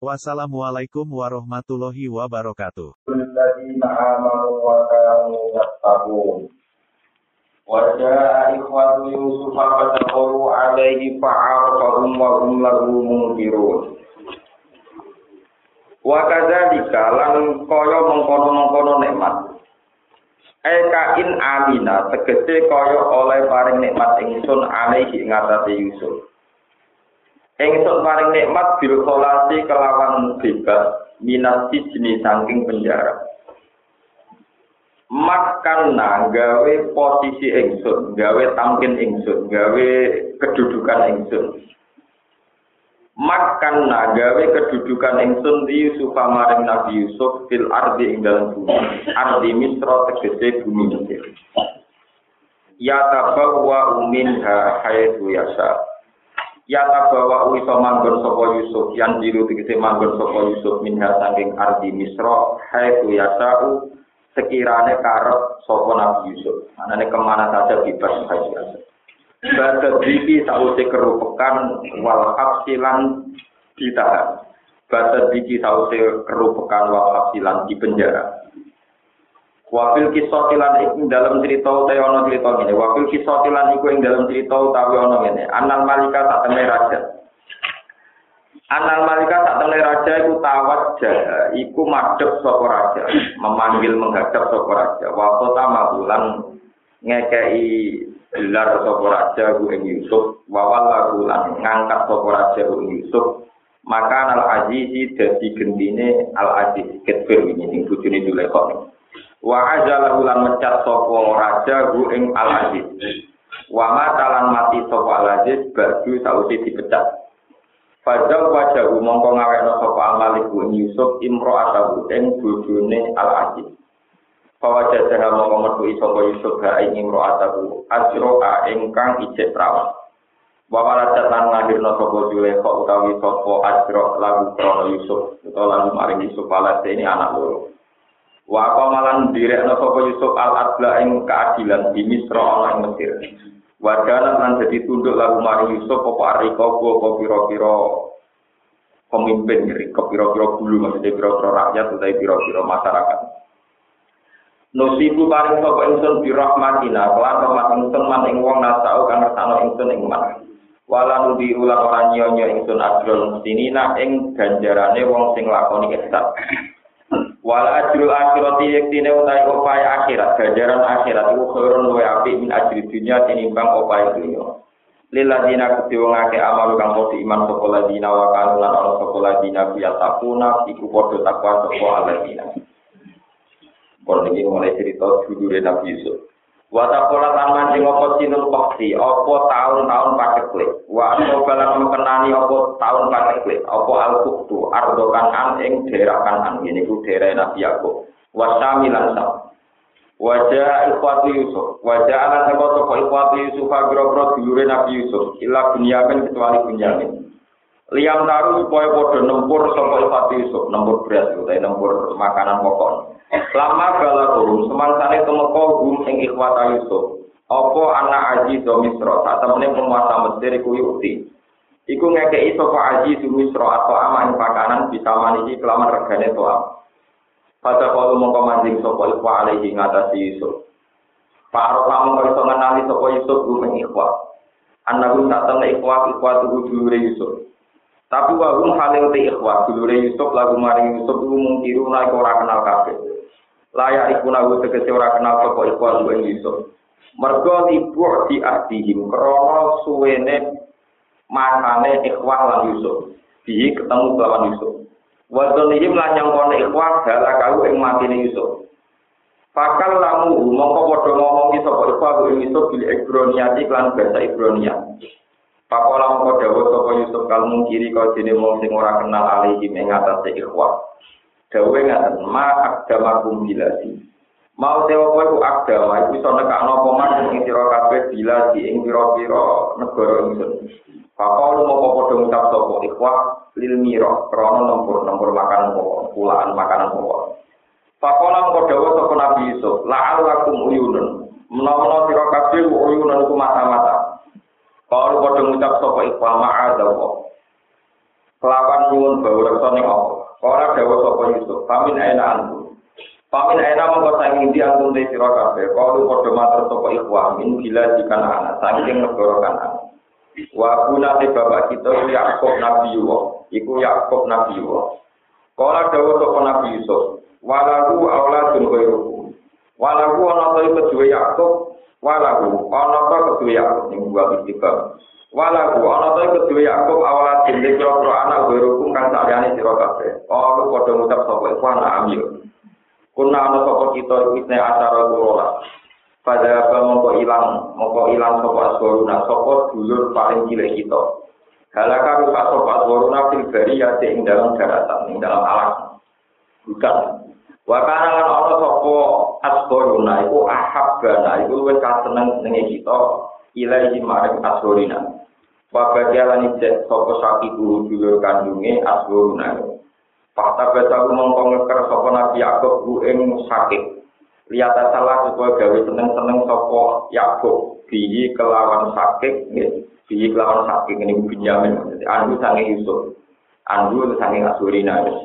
Wassalamualaikum warahmatullahi wabarakatuh. الذين آمنوا وكانوا يتقون وجاء إخوة يوسف فدخلوا عليه فعرفهم وهم له منكرون Wakadzalika lan kaya mengkono-mengkono nikmat. Eka in amina tegese kaya oleh paring nikmat ingsun alaihi ngatasi Yusuf. Ingsun paring nikmat bil kholasi kelawan bebas minasi jenis saking penjara. Makanna gawe posisi ingsun, gawe tamkin ingsun, gawe kedudukan ingsun. Makanna gawe kedudukan ingsun di Yusuf maring Nabi Yusuf fil ardi ing dalam bumi. Ardi Misra tegese bumi Mesir. Ya tabawwa minha haitsu yasha. Ya tabawa iso manggon sapa Yusuf yang diru tegese manggon sapa Yusuf minha saking ardi Misra haitsu yasha sekiranya karep sapa Nabi Yusuf. Anane ke mana saja bebas saja. Bada diki sausi kerupekan wal hapsilan ditahan. Bada diki sausi kerupekan wal hapsilan di penjara. Wafil kisotilan iku dalam cerita utawi ana cerita ngene. Wafil kisotilan iku ing dalam cerita utawi ana ngene. Anal malika tak temne raja. Anal malika tak temne raja iku tawat jaha, iku madhep sapa raja, memanggil menghadap sapa raja. Wa kota mabulan ngekei gelar sapa raja ku ing Yusuf, wa walagulan ngangkat sapa raja ku ing Yusuf. Maka al azizi dadi gendine al aziz ketfir ini sing bojone Zulaikha. Wa ajalahu lan mecat sapa raja ku ing al aziz. Wa matalan mati sapa al aziz badu sausi dipecat. Fajal wajahu mongko ngawekno sapa Al-Malik ing Yusuf imro'atahu ing bojone Al-Aziz. Bahwa jajaha mongko metu sapa Yusuf ha ing imro'atahu asroka ingkang ijek prawan. Wa waladat lan ngahirno sapa Zulaikha utawi sapa asro lagu krono Yusuf utawa lagu maring Yusuf alate ini anak loro. Wa qamalan direkno sapa Yusuf al-adla ing keadilan di Misra ana ing Mesir. Wadana lan jadi tunduk lagu mari Yusuf apa ariko apa pira-pira pemimpin riko pira-pira bulu maksudnya pira-pira rakyat utawa pira-pira masyarakat. Nusibu paring sapa ingsun bi rahmatina, kelan rahmat ingsun man ing wong nasau kang ngersano ingsun ing man. Wala nudi ulang ora nyonya ingsun ajrul mustinina ing ganjarane wong sing lakoni ihsan. Wala ajrul akhirati yektine utai upaya akhirat, ganjaran akhirat iku khairun luwe apik min ajri dunya tinimbang upaya dunya. Liladina kedhe wong akeh amal kang padha iman sapa ladina wa kanu lan ana sapa ladina biya takuna iku padha takwa sapa ladina. Kalau ini mulai cerita judulnya Nabi Yusuf. Wata pola taman sing apa sinul koksi, apa tahun-tahun klik. Wa apa balang mengenani apa tahun pakai klik. Apa al-kuktu, ardo kanan ing daerah kanan. Ini ku daerah Nabi Yaakob. Wa samilan sam. Wajah ikhwati Yusuf. Wajah anak seko toko ikhwati Yusuf. Agro-agro dulure Nabi Yusuf. Ila bunyamin kecuali bunyamin. Liam taruh supaya podo nempur soko ikhwati Yusuf. Nempur beras, utai nempur makanan pokok. Lama balakum semangsane temeka hum ing ikhwata Yusuf. Apa anak Aji do Misra, saat temene penguasa Mesir iku yuti. Iku ngekei sapa Aji do Misra atau aman pakanan bisa manisi kelaman regane toa. Pada kalau mongko manjing sapa ikhwa alaihi ngatasi Yusuf. Paro kamu kok iso ngenali sapa Yusuf hum ing ikhwa. Anaku tak temne ikhwa ikhwa tuhu dulure Yusuf. Tapi wa hum halil te ikhwa dulure Yusuf lagu maring Yusuf iku mungkiru nek ora kenal kabeh. layak iku nahu tegese ora kenal sapa ikhwan ing Yusuf. Mergo ibu di ahdihim krana suwene masane ikhwan lan Yusuf. Di ketemu lawan Yusuf. Wa dzalihim lan nyangkone ikhwan halakahu ing matine Yusuf. Fakal lamu mongko padha ngomongi sapa ikhwan ing Yusuf bil Ibraniati lan bahasa Ibrania. Pakola mongko dawuh sapa Yusuf kalmu kiri kau dene wong sing ora kenal alihim ing atase ikhwan. dawe ngaten ma agamakum bilasi Mau sewa kowe ku agama iku iso nekakno apa man ing sira bila di ing pira-pira negara ingsun. Pakau mau padha ngucap sapa ikhwah lil mira krana nempur-nempur makan pokok, pulaan makanan pokok. Pakau nang padha sapa Nabi Yusuf, la'allakum uyunun. Menawa sira kabeh uyunun ku mata-mata. Kalau padha ngucap sapa ikhwah ma'adzallah. Kelawan nyuwun bau reksa ning apa? Ora dawuh sapa Yusuf, pamin aina antum. Pamin enak mongko saking ndi antum te sira kabeh. Kalu padha matur sapa ikhwah min bila jika anak saking negara kanan. Wa kuna te bapak kita Yakub Nabi Yusuf. Iku Yakub Nabi Yusuf. Kala dawa sapa Nabi Yusuf. Walahu auladun ghairukum. Walahu ana ta kedua Yakub. Walahu ana ta kedua Yakub ning buah istiqam. Walahu ana ta kedua Yakub auladun kira-kira anak ghairukum kang sakjane sira kabeh. Kalu padha ngucap sapa ikhwah nak ambil. Kuna ana sapa kita isne acara kula. Pada apa mongko ilang, mongko ilang sapa aswaruna sapa dulur paling cilik kita. Halaka rupa sapa aswaruna fil bariyati ing dalam daratan, ing dalam alam. Bukan. Wa kana lan ana sapa aswaruna iku ahabbana iku luwih kaseneng senenge kita ilahi maring aswarina. Wa badialan ijek sapa sakiku dulur kandunge aswaruna. Fakta baca mongko ngeker sapa Nabi Yakub ku ing sakit. Lihat salah supaya gawe seneng-seneng sapa Yakub bihi kelawan sakit nggih. Bihi kelawan sakit ini Binyamin maksudnya andu sange Yusuf. Andu sange wis.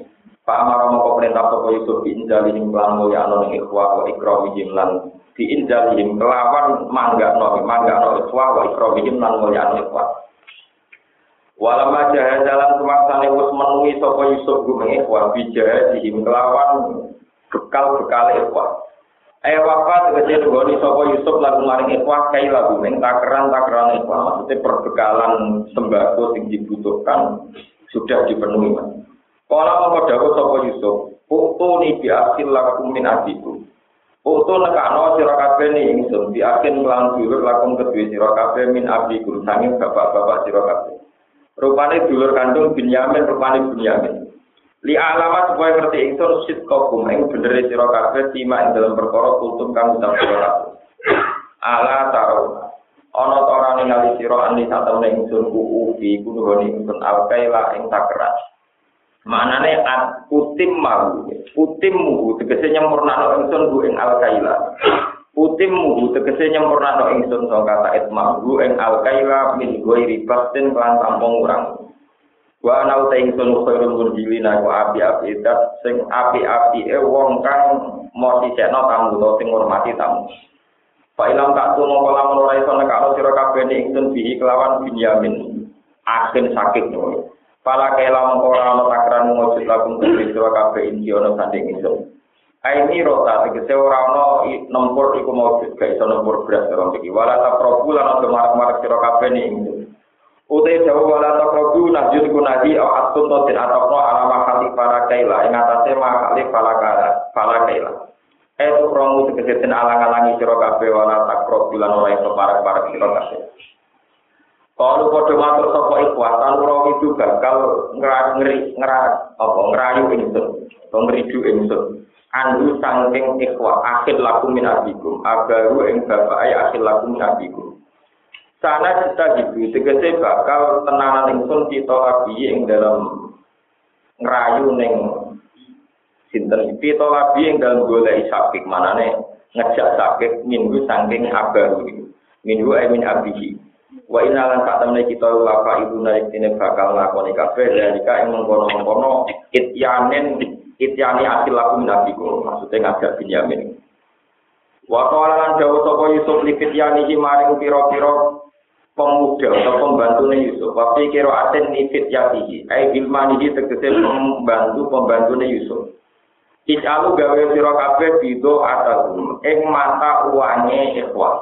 Pak Amar mongko perintah sapa Yusuf diinjalihim kelan mulya ana ing ikhwa wa ikramihim lan diinjalihim kelawan manggakno manggakno ikhwa wa ikramihim lan mulya ikhwa. Walama jahajalan kemaksane wis menuhi sapa Yusuf gumeng ikhwa bijahadihim kelawan bekal-bekal ikhwa. Eh wafat tegese nggoni sapa Yusuf lagu maring ikhwa kai lagu ning takeran-takeran ikhwa maksudnya perbekalan sembako sing dibutuhkan sudah dipenuhi mas. Kala mau dawuh sapa Yusuf, "Uktu ni bi asil lakum min abiku." Uktu nekakno sira kabeh ni ingsun bi akin lan dulur lakum kedue sira kabeh min abiku sanging bapak-bapak sira kabeh. Rupane dulur kandung Binyamin, rupane Binyamin. Li alamat supaya ngerti ingsun sit kokum ing bener sira kabeh tima ing dalam perkara kultum kang ucap sira kabeh. Ala taro. Ana ta ora ningali sira ani satemene ingsun kuku fi kunuhoni ingsun alkaila ing takeran. Maknane at putim mau, putim mu tegese nyempurnakno ingsun ku ing alkaila. Utim muhu tegese nyempurna no ingsun so kata itma hu ing alkaila min goi ribatin kelan tampung urang. Wa ana uta ingsun khairul murjilina ku api-api dat sing api-api e wong kang mau disekno tamu to sing ngurmati tamu. Pak ilang tak tuh mau lamun ora iso nekakno sira kabeh ingsun bihi kelawan Binyamin. Akhir sakit no. Pala kela mengko ora ana takran mujud lakum sira kabeh inji ana sanding ingsun. Aini rota tegese ora ana nempur iku maujud gak iso nempur beras ora iki. Wala ta probu lan ana marak-marak sira kabeh ni. Utai jawa wala ta probu najud ku atun to tin atokno alama hati para kaila ing atase makali para kaila. Eh tu romu tegese tin alang-alangi sira kabeh wala ta probu lan ora iso marak-marak sira kabeh. Kalau kode matur sapa ikhwah, tan ora itu bakal ngeri ngerak apa ngerayu ingsun, pengridu ingsun. andu sangking ikhwa akhir laku min abikum agaru ing bapak ay akhir laku min abikum sana kita gitu tegese bakal tenanan ingsun kita abi ing dalam ngerayu ning sinten? Kita abi ing dalam golek sakit manane ngejak sakit minggu sangking agaru. Minggu ay min abihi wa inalan sak temne kita laka ibu naik ini bakal lakoni kabeh dalika ing mengkono-mengkono ityanen ityani asil laku minabiku maksudnya ngajak Binyamin Waktu lan jauh sapa Yusuf li fityani maring pira-pira pemuda atau pembantu Yusuf. Wafi kira aten ni fityatihi. Ai bilmanihi tegese pembantu pembantu Yusuf. Ijalu gawe sira kabeh bido atagum ing mata uane ikhwah.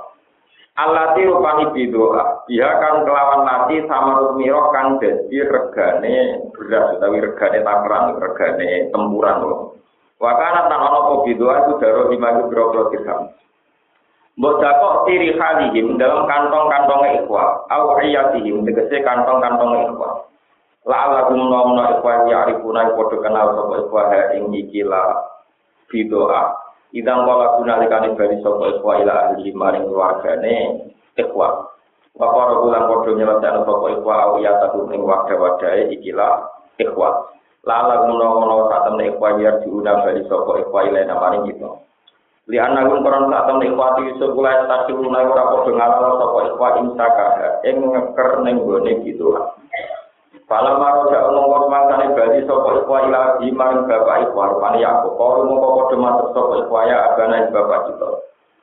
Alati rupani bidoa, dia kan kelawan nasi sama rumiro kan jadi regane beras utawi regane takeran, regane tempuran loh. Wakana tan ono po bidoa itu daro lima ribu biro dirham. Mbok dakok tiri halihim dalam kantong-kantong ikhwa, au iyatihim tegese kantong-kantong ikhwa. La gum nomno ikhwa ya arifuna podo kenal sapa ikhwa ha ing iki la bidoa. Idang kala guna likane bali sapa ikhwa ila ahli maring keluargane ikhwa. Bapak bulan kodoh nyelesaikan sapa ikhwa awiya satu ing wadah-wadahe ikilah ikhwa. Lala guna-guna saat temen ikhwa biar diundang bali sapa ikhwa ila maring kita. Li anagun koran saat temen ikhwa Yusuf kula tasiruna ora padha ngalala sapa ikhwa insaka ing ngeker ning gone gitu. Pala maro dak omong mangkane bali sapa ikhwa ila di maring bapak ikhwa rupane aku. Kalau mongko padha matur sapa ikhwa ya agana bapak kita.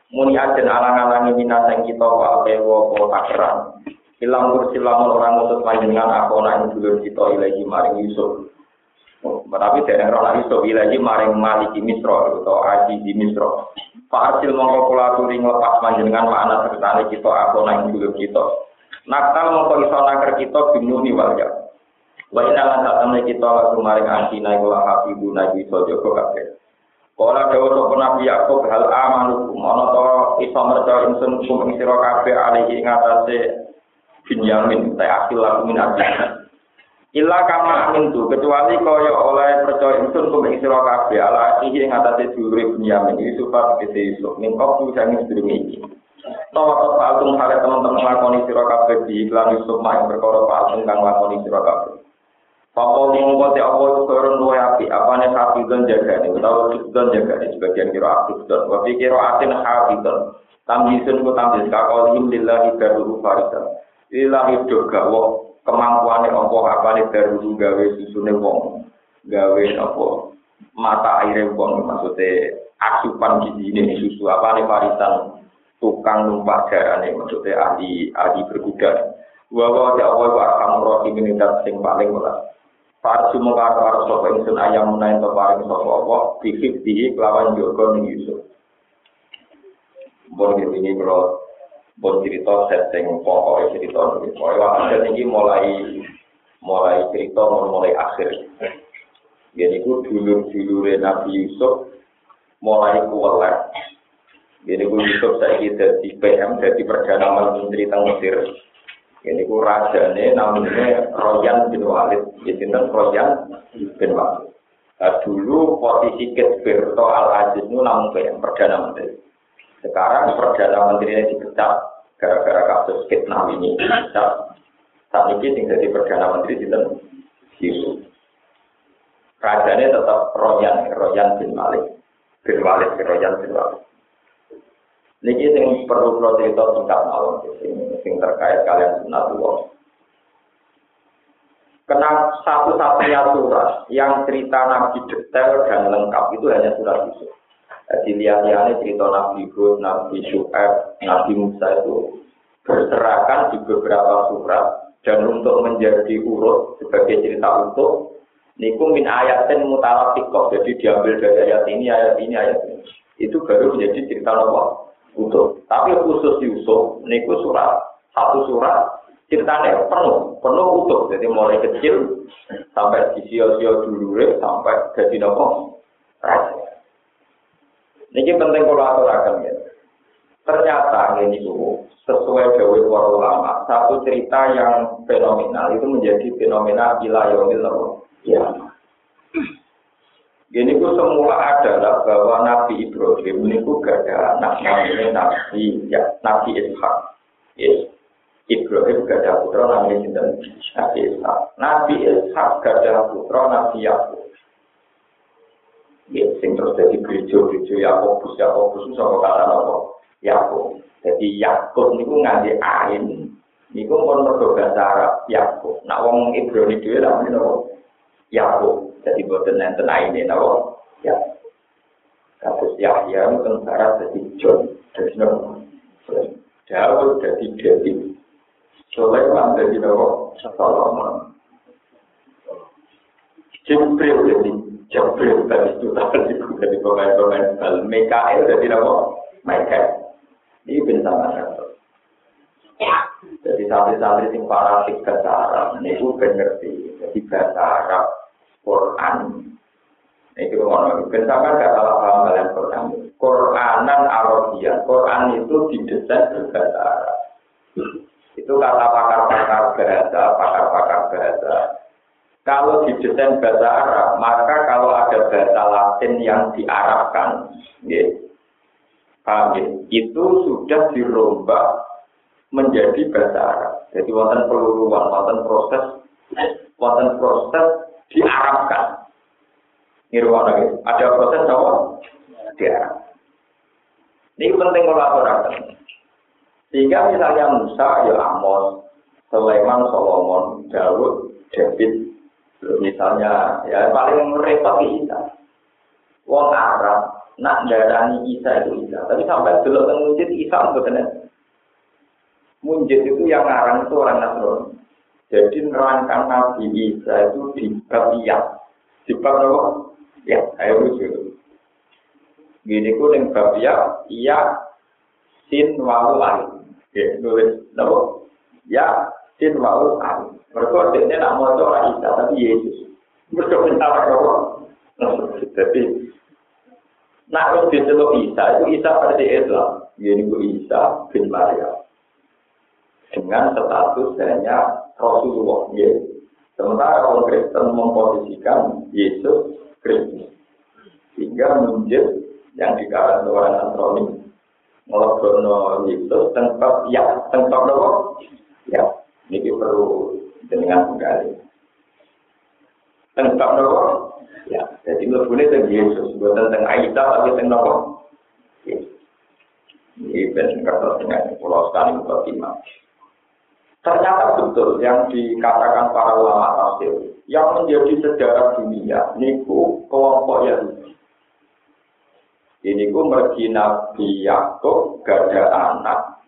Muni ajen alang-alangi minaseng kita wa pewo po takeran. Ilang kursi lamun orang ngutus panjenengan aku nak dulur kita ilahi maring Yusuf. Tapi dari roh Yusuf ilahi maring Maliki Misro atau Aji di Misro. Fasil mongko kula turi nglepas panjenengan makna sertane kita aku nak dulur kita. Nakal mongko iso naker kita binuni walja. Wa lan satamne kita lagu maring antina iku la habibu nabi iso jaga kabeh. Kala dawa sapa Nabi hal amanu ana to iso merca ingsun kum ing sira alihi ing atase Binyamin ta akil lagu min abdina. Illa kama amin tu kecuali kaya oleh percaya ingsun kum ing sira kabeh ala iki ing Binyamin Yusuf kete Yusuf min kok sang sedurunge. Tawa teman-teman lakoni sira kabeh di iklan Yusuf mak perkara paltung kang lakoni sira kabeh. Papa mongko te apa itu koron luwe api, apane hafidon jaga ini, utawa jaga ini, sebagian kira hafidon, wafi kira atin hafidon, tamjisun ku tamjis, kakolihim lillahi daruru farisan, doga, wong kemampuannya apa apane daruru gawe susune wong, gawe apa mata aire wong, maksudnya asupan gizi ini susu, apane farisan, tukang numpak darane, maksudnya ahli ahli berkuda, Wawa ya Allah wa arhamur rahimin sing paling welas. Farsu mengkar karo sapa ingsun ayam menawi to paring sapa apa bihib bihi kelawan jogo ning Yusuf. Bon ini kalau bon cerita setting pokok cerita ini. Pokoknya hasil ini mulai mulai cerita mulai akhir. Jadi ku dulu dulu Nabi Yusuf mulai kuwelek. Jadi Yusuf saya jadi PM jadi perdana menteri tentang Mesir. Ini ku rajane namanya Royan bin Walid. Jadi kan Royan bin Walid. Nah, dulu posisi Ketbir atau Al-Aziz itu namun PM Perdana Menteri. Sekarang Perdana Menteri ini dipecat gara-gara kasus fitnah ini. Dipecat. Saat ini tinggal di Perdana Menteri di Yusuf. Rajanya tetap Royan, Royan bin Malik. Bin Walid, Royan bin Walid. Niki sing perlu kula cerita singkat mawon sing sing terkait kalian sunatullah. Kena satu-satunya surat yang cerita Nabi detail dan lengkap itu hanya surat Yusuf. Jadi lihat-lihatnya cerita Nabi Hud, Nabi Shu'aib, Nabi Musa itu berserakan di beberapa surat dan untuk menjadi urut sebagai cerita utuh niku min ayatin mutalafikoh jadi diambil dari ayat ini ayat ini ayat ini itu baru menjadi cerita Allah utuh. Tapi khusus Yusuf, niku surat satu surat ceritanya penuh, penuh utuh. Jadi mulai kecil sampai di sio-sio dulu sampai jadi nopo raja. Ini penting kalau aturakan ya. Ternyata ini tuh sesuai dewi para ulama, satu cerita yang fenomenal itu menjadi fenomena bila yomil ya. Ini ku semula adalah bahwa Nabi Ibrahim ini ku gak ada anak namanya Nabi ya Nabi Ishak. Yes. Ibrahim gak ada putra namanya Nabi Ishak. Nabi Ishak gak ada putra Nabi Yakub. Ya, sing terus jadi gereja-gereja Yakobus, Yakobus itu sama kata apa? Yakub. Jadi Yakub niku nganti ain, niku pun mergo bahasa Arab Yakub. Nak wong Ibrani dhewe namanya apa? Yakub. Jadi boten enten aine napa? Ya. Kasus Yahya mungkin barat jadi John, jadi nopo. Daud jadi David. Sulaiman jadi nopo? Solomon. Jibril jadi Jibril tadi itu tadi jadi pemain-pemain bal. Mikael jadi nopo? Mikael. Ini bintang satu. Jadi santri-santri sing fanatik bahasa Arab, ini gue ngerti. Jadi bahasa Arab Quran. Itu ngono. Kenapa gak salah paham kalian Quran? Quranan Arabia. Quran itu didesain berbahasa Arab. Itu kata pakar-pakar bahasa, pakar-pakar bahasa. Kalau didesain bahasa Arab, maka kalau ada bahasa Latin yang diarabkan, ya, paham ya? itu sudah dirombak menjadi bahasa Arab. Jadi wonten peluruan, wonten proses, wonten proses diarabkan. Nirwana gitu. Ada proses apa? Diarab. Ini penting kolaborasi. Sehingga misalnya Musa, ya Amos, Sulaiman, Solomon, Daud, David, Misalnya, ya paling repot Isa. Wong Arab, nak darani Isa itu Isa. Tapi sampai dulu teng Isa betul Munjid itu yang ngarang itu orang Nasrani. Jadi nerangkan Nabi Isa itu di bab iya. Di bab apa? Ya, ayo lucu. Gini ku yang bab iya, iya sin wau ain. Ya, nulis apa? Ya, sin wau ain. Mereka dia nak mau orang Isa, tapi Yesus. Mereka minta apa? Jadi, nak harus diceluk Isa, itu Isa versi Islam. Ini bu Isa bin Maria. Dengan status hanya Rasulullah. Ya. Sementara orang Kristen memposisikan Yesus Kristus. Sehingga menjadi yang dikatakan orang Nasrani melakukan Yesus tempat ya tempat apa? Ya, ini perlu dengan menggali. Tentang nopo? Ya, jadi lebihnya tentang Yesus, bukan tentang Aisyah, tapi tentang nopo? Ini ben kertas dengan pulau sekali Fatimah. Ternyata betul yang dikatakan para ulama tafsir, yang menjadi sejarah dunia, niku kelompok Yahudi. Ini ku mergi Nabi Yakub gada anak,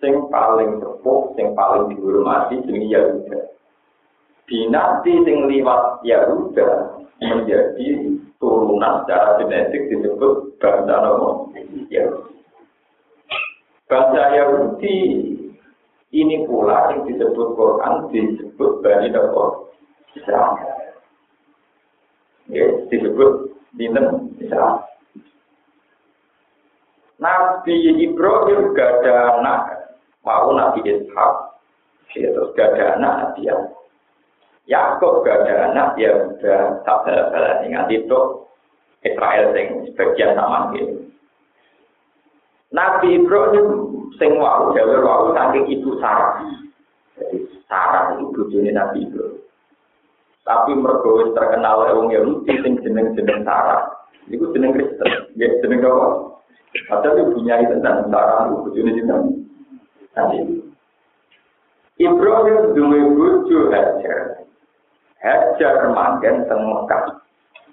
sing paling sepuh, sing paling dihormati jenis Yahuda dinasti sing liwat Yahuda menjadi turunan secara genetik disebut bangsa nopo Yahudi. Bangsa Yahudi ini pula yang disebut Quran disebut Bani Nopo Israel. Ya, disebut Dinten Israel. Nabi Ibrahim gak ada anak, mau Nabi Ishak, ya, terus gak ada anak Nabi Yakub. Yakub gak ada anak, ya udah tak bala-bala ingat itu Israel sing sebagian sama gitu. Nabi Ibrahim sing wau dewe wau saking ibu Sarah. Jadi Sarah itu bojone Nabi Ibrahim. Tapi mergo terkenal wong Yahudi sing jeneng-jeneng Sarah. Iku jeneng Kristen, ya jeneng apa? Padahal punya tentang Sarah itu bojone jeneng Nabi Ibrahim duwe bojo Hajar. Hajar manggen teng Mekah.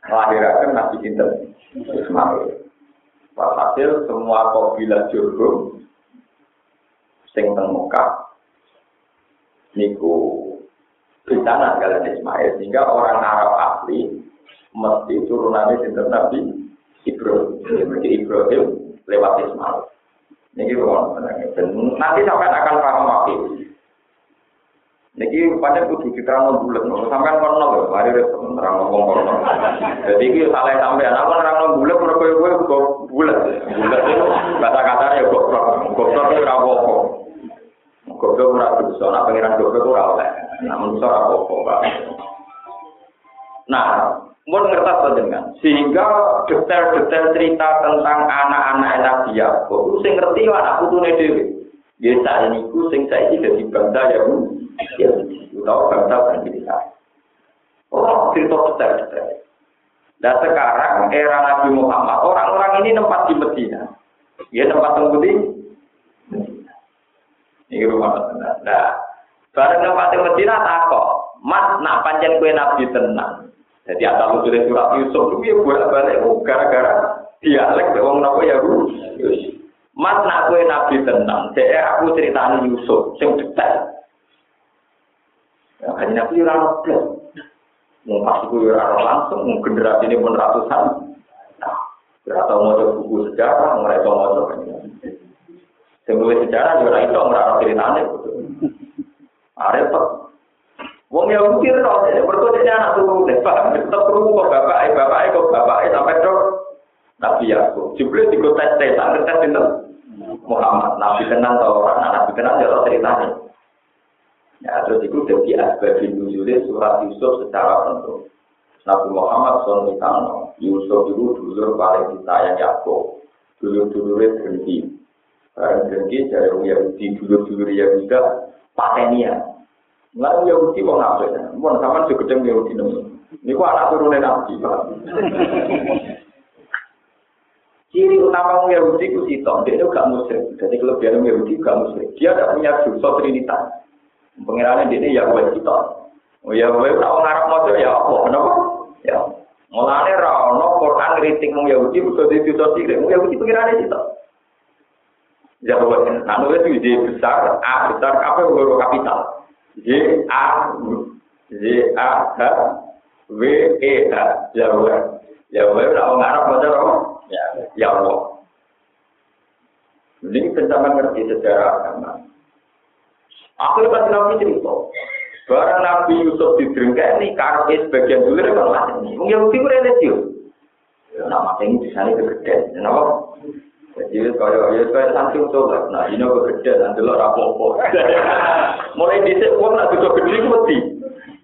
Melahirkan Nabi Sinten Ismail. Walhasil semua kabilah Jurhum sing teng Mekah niku sana kalian Ismail sehingga orang Arab asli mesti turunannya sinten Nabi Ibrahim. Jadi Ibrahim lewat Ismail. Ini nanti sampai akan paham wakil. Niki pancen kudu diterang bulat, sampean kono lho, mari rek terang ngomong kono. Jadi iki salah sampean, aku nerang bulat mergo kowe kok. Bulat itu kata-kata ya kok goblok ora apa-apa. Goblok ora bisa, nek pengiran goblok ora oleh. Namun ora apa-apa. Nah, mau ngertas panjenengan, sehingga detail-detail cerita tentang anak-anak Nabi Yakub, sing ngerti anak putune dhewe. Ya saat ini ku sing saiki dadi bangsa ya Bu. Ya utawa bangsa Bani Israil. Oh, cerita detail-detail. Dan sekarang era Nabi Muhammad, orang-orang ini tempat di Medina. Ya tempat tunggu di. Ini rumah. Nah, bareng di Medina takok, Mas nak panjang kue Nabi tenang. Jadi ada lucu surat Yusuf itu ya bolak balik gara-gara dialek wong napa ya Bu. Mas nak kue nabi tenang, saya aku ceritanya Yusuf, sing detail. Ya, kan nabi ora nobel. Mau pas gue langsung, mau generasi ini pun ratusan. Nah, ora tau mau buku sejarah, ora tau mau Sebuah sejarah juga itu ora ceritanya. Arep Wong ya mikir dong, berikutnya anak turun deh, tetap kok bapak, bapak, kok bapak, sampai dok, Nabi Yakub. Jumlah tiga tes tes, tes itu Muhammad. Nabi kenal atau orang, Nabi kenal ya ceritanya. Ya, terus itu jadi nuzulnya surat Yusuf secara penuh. Nabi Muhammad SAW, Yusuf itu dulur paling disayang Yakob. Dulur-dulurnya berhenti. Barang berhenti dari Yahudi, dulur-dulur Yahuda, patenia. Nggak Yahudi mau ngapain? Mau sama segede Yahudi nemu. Ini kok anak turunnya Nabi. Ciri utama Yahudi itu sitok, dia itu gak muslim. Jadi kelebihan Yahudi gak muslim. Dia tidak punya dosa trinitas. Pengirannya dia ini Yahweh sitok. Oh Yahweh, kalau ngarap motor ya apa? Kenapa? Ya. Mulane ra ono Quran kritik Yahudi di dosa sirik. Yahudi pengirannya sitok. Yahweh, anu itu ide besar, A besar, apa yang kapital? J A J A H W E H Yahweh. Yahweh, kalau ngarap motor apa? Ya, ya Allah. Ini ngerti sejarah agama. Akhirnya pas Nabi cerita, barang Nabi Yusuf didrengkani, karena sebagian dulu kan mati. Mungkin Yahudi itu religius. Ya, nama ini bisa nih kegedean. Kenapa? Jadi kalau ya kayak santri coba, nah ini aku gede nanti lo rapopo. Mulai dhisik wong nak bisa gede mesti.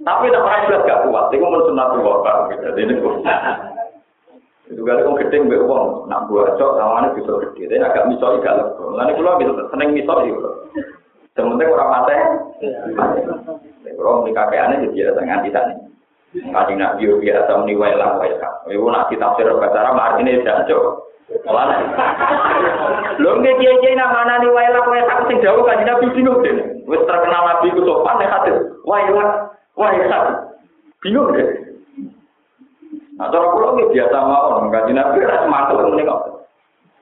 Tapi nak jelas gak kuat, itu mun sunat wa gitu. Jadi itu kali kok gede mbek wong, nak buat cok lawannya bisa gede, tapi agak misoi gak lego. Lalu kulo bisa seneng misoi kulo. Sementara orang mati, kalau nikah aneh jadi ada nganti tadi. Kali nak biasa meniwai lah wae kak. Ibu nak kita tafsir bahasa Arab ini jancok. Malah, lo nggak kiai kiai nama nani wae lah wae kak sing jauh kan nabi bingung deh. Wes terkenal nabi itu sopan ya hati. Wae lah, wae kak. Bingung deh. Nah, cara kulo nggih biasa mawon, kanjeng Nabi ra semangat ngene kok.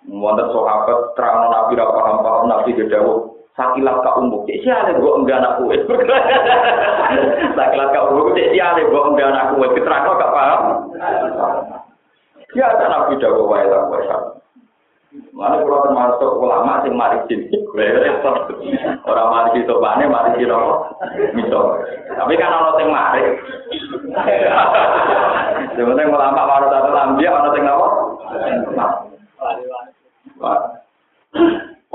Wonten sahabat terang Nabi ra paham-paham Nabi gedawuh sakilat ka umuk. Cek siale gua enggak anak kue. sakilat ka umuk cek siale gua enggak anak kue. Keterang gak paham. Ya ada Nabi dawuh wae lah wae Mana kalau termasuk ulama sing mari sini, gue repot. Orang mari itu bane, mari itu misal. Tapi kan orang sing mari. Sebenarnya ulama baru satu lambia, orang sing apa?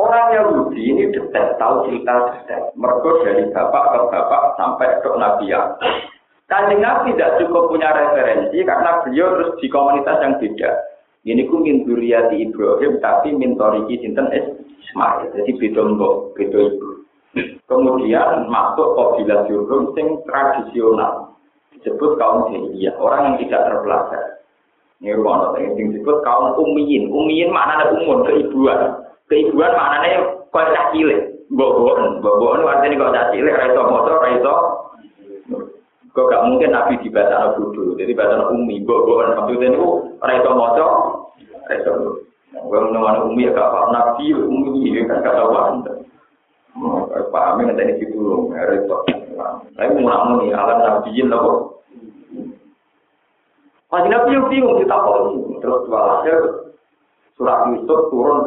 Orang Yahudi ini detail, tahu cerita detail. Mereka dari bapak ke bapak sampai ke Nabi. Kanjeng Nabi tidak cukup punya referensi karena beliau terus di komunitas yang beda. Ini ku min duriyati Ibrahim tapi min toriki sinten Ismail. Jadi beda mbok, beda ibu. Kemudian masuk kabilah Jurhum sing tradisional. Disebut kaum jahiliyah, orang yang tidak terpelajar. Ini rumah yang disebut kaum umiyin. Umiyin maknanya umum, keibuan. Keibuan maknanya kau cah cilik. Boboan, boboan artinya kau cah cilik, raiso motor, raiso Kok gak mungkin Nabi di bahasa bodoh, jadi bahasa umi, boboan. Maksudnya itu raiso motor, raiso Gue menemukan umi ya gak paham Nabi, umi ini kan gak tahu Pahami nanti ini gitu, repot. Tapi namun nih, alam nabiin loh. Masih nabi yang bingung kita kok terus walhasil surat Yusuf turun.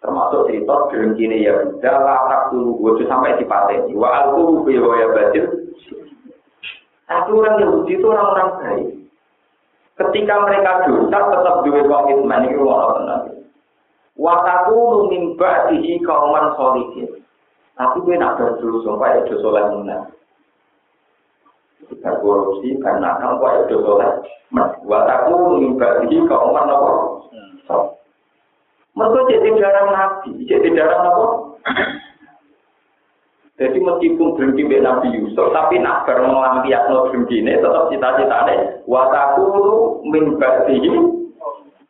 Termasuk cerita gerengkini ya udah larak dulu gue sampai di pateni. Wa aku ya batil. Tapi orang Yahudi itu orang-orang baik. Ketika mereka dosa tetap duwe komitmen ini orang tenang. Wataku lumin ba'dihi kauman solihin. Tapi gue nak berdosa supaya dosa soleh menang. Kita korupsi karena kamu kok dosa soleh. Wataku lumin ba'dihi kauman apa? Mereka jadi darah nabi, jadi darah apa? Jadi meskipun berhenti dengan Nabi Yusuf, tapi nak no berhenti ini tetap cita-citanya. Wataku min ba'dihi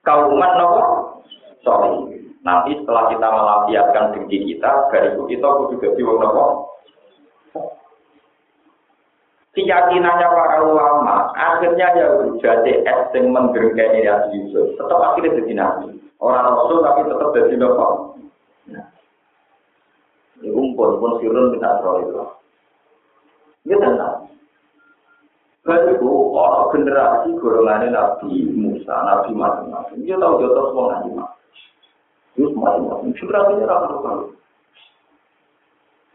kauman apa? Sorry. Nanti setelah kita melampiaskan dengki kita, dari itu kita kudu jadi wong nopo. Keyakinannya para ulama, akhirnya ya jadi es yang menggerengkani Nabi Yusuf. Tetap akhirnya jadi nabi. Orang rasul tapi tetap jadi nopo. Nah. Umpun pun sirun minta roh itu. Ini tenang. Baru orang generasi golongannya Nabi Musa, Nabi macam-macam. Dia tahu dia tahu semua Nabi Terus macam-macam. Generasinya rata-rata.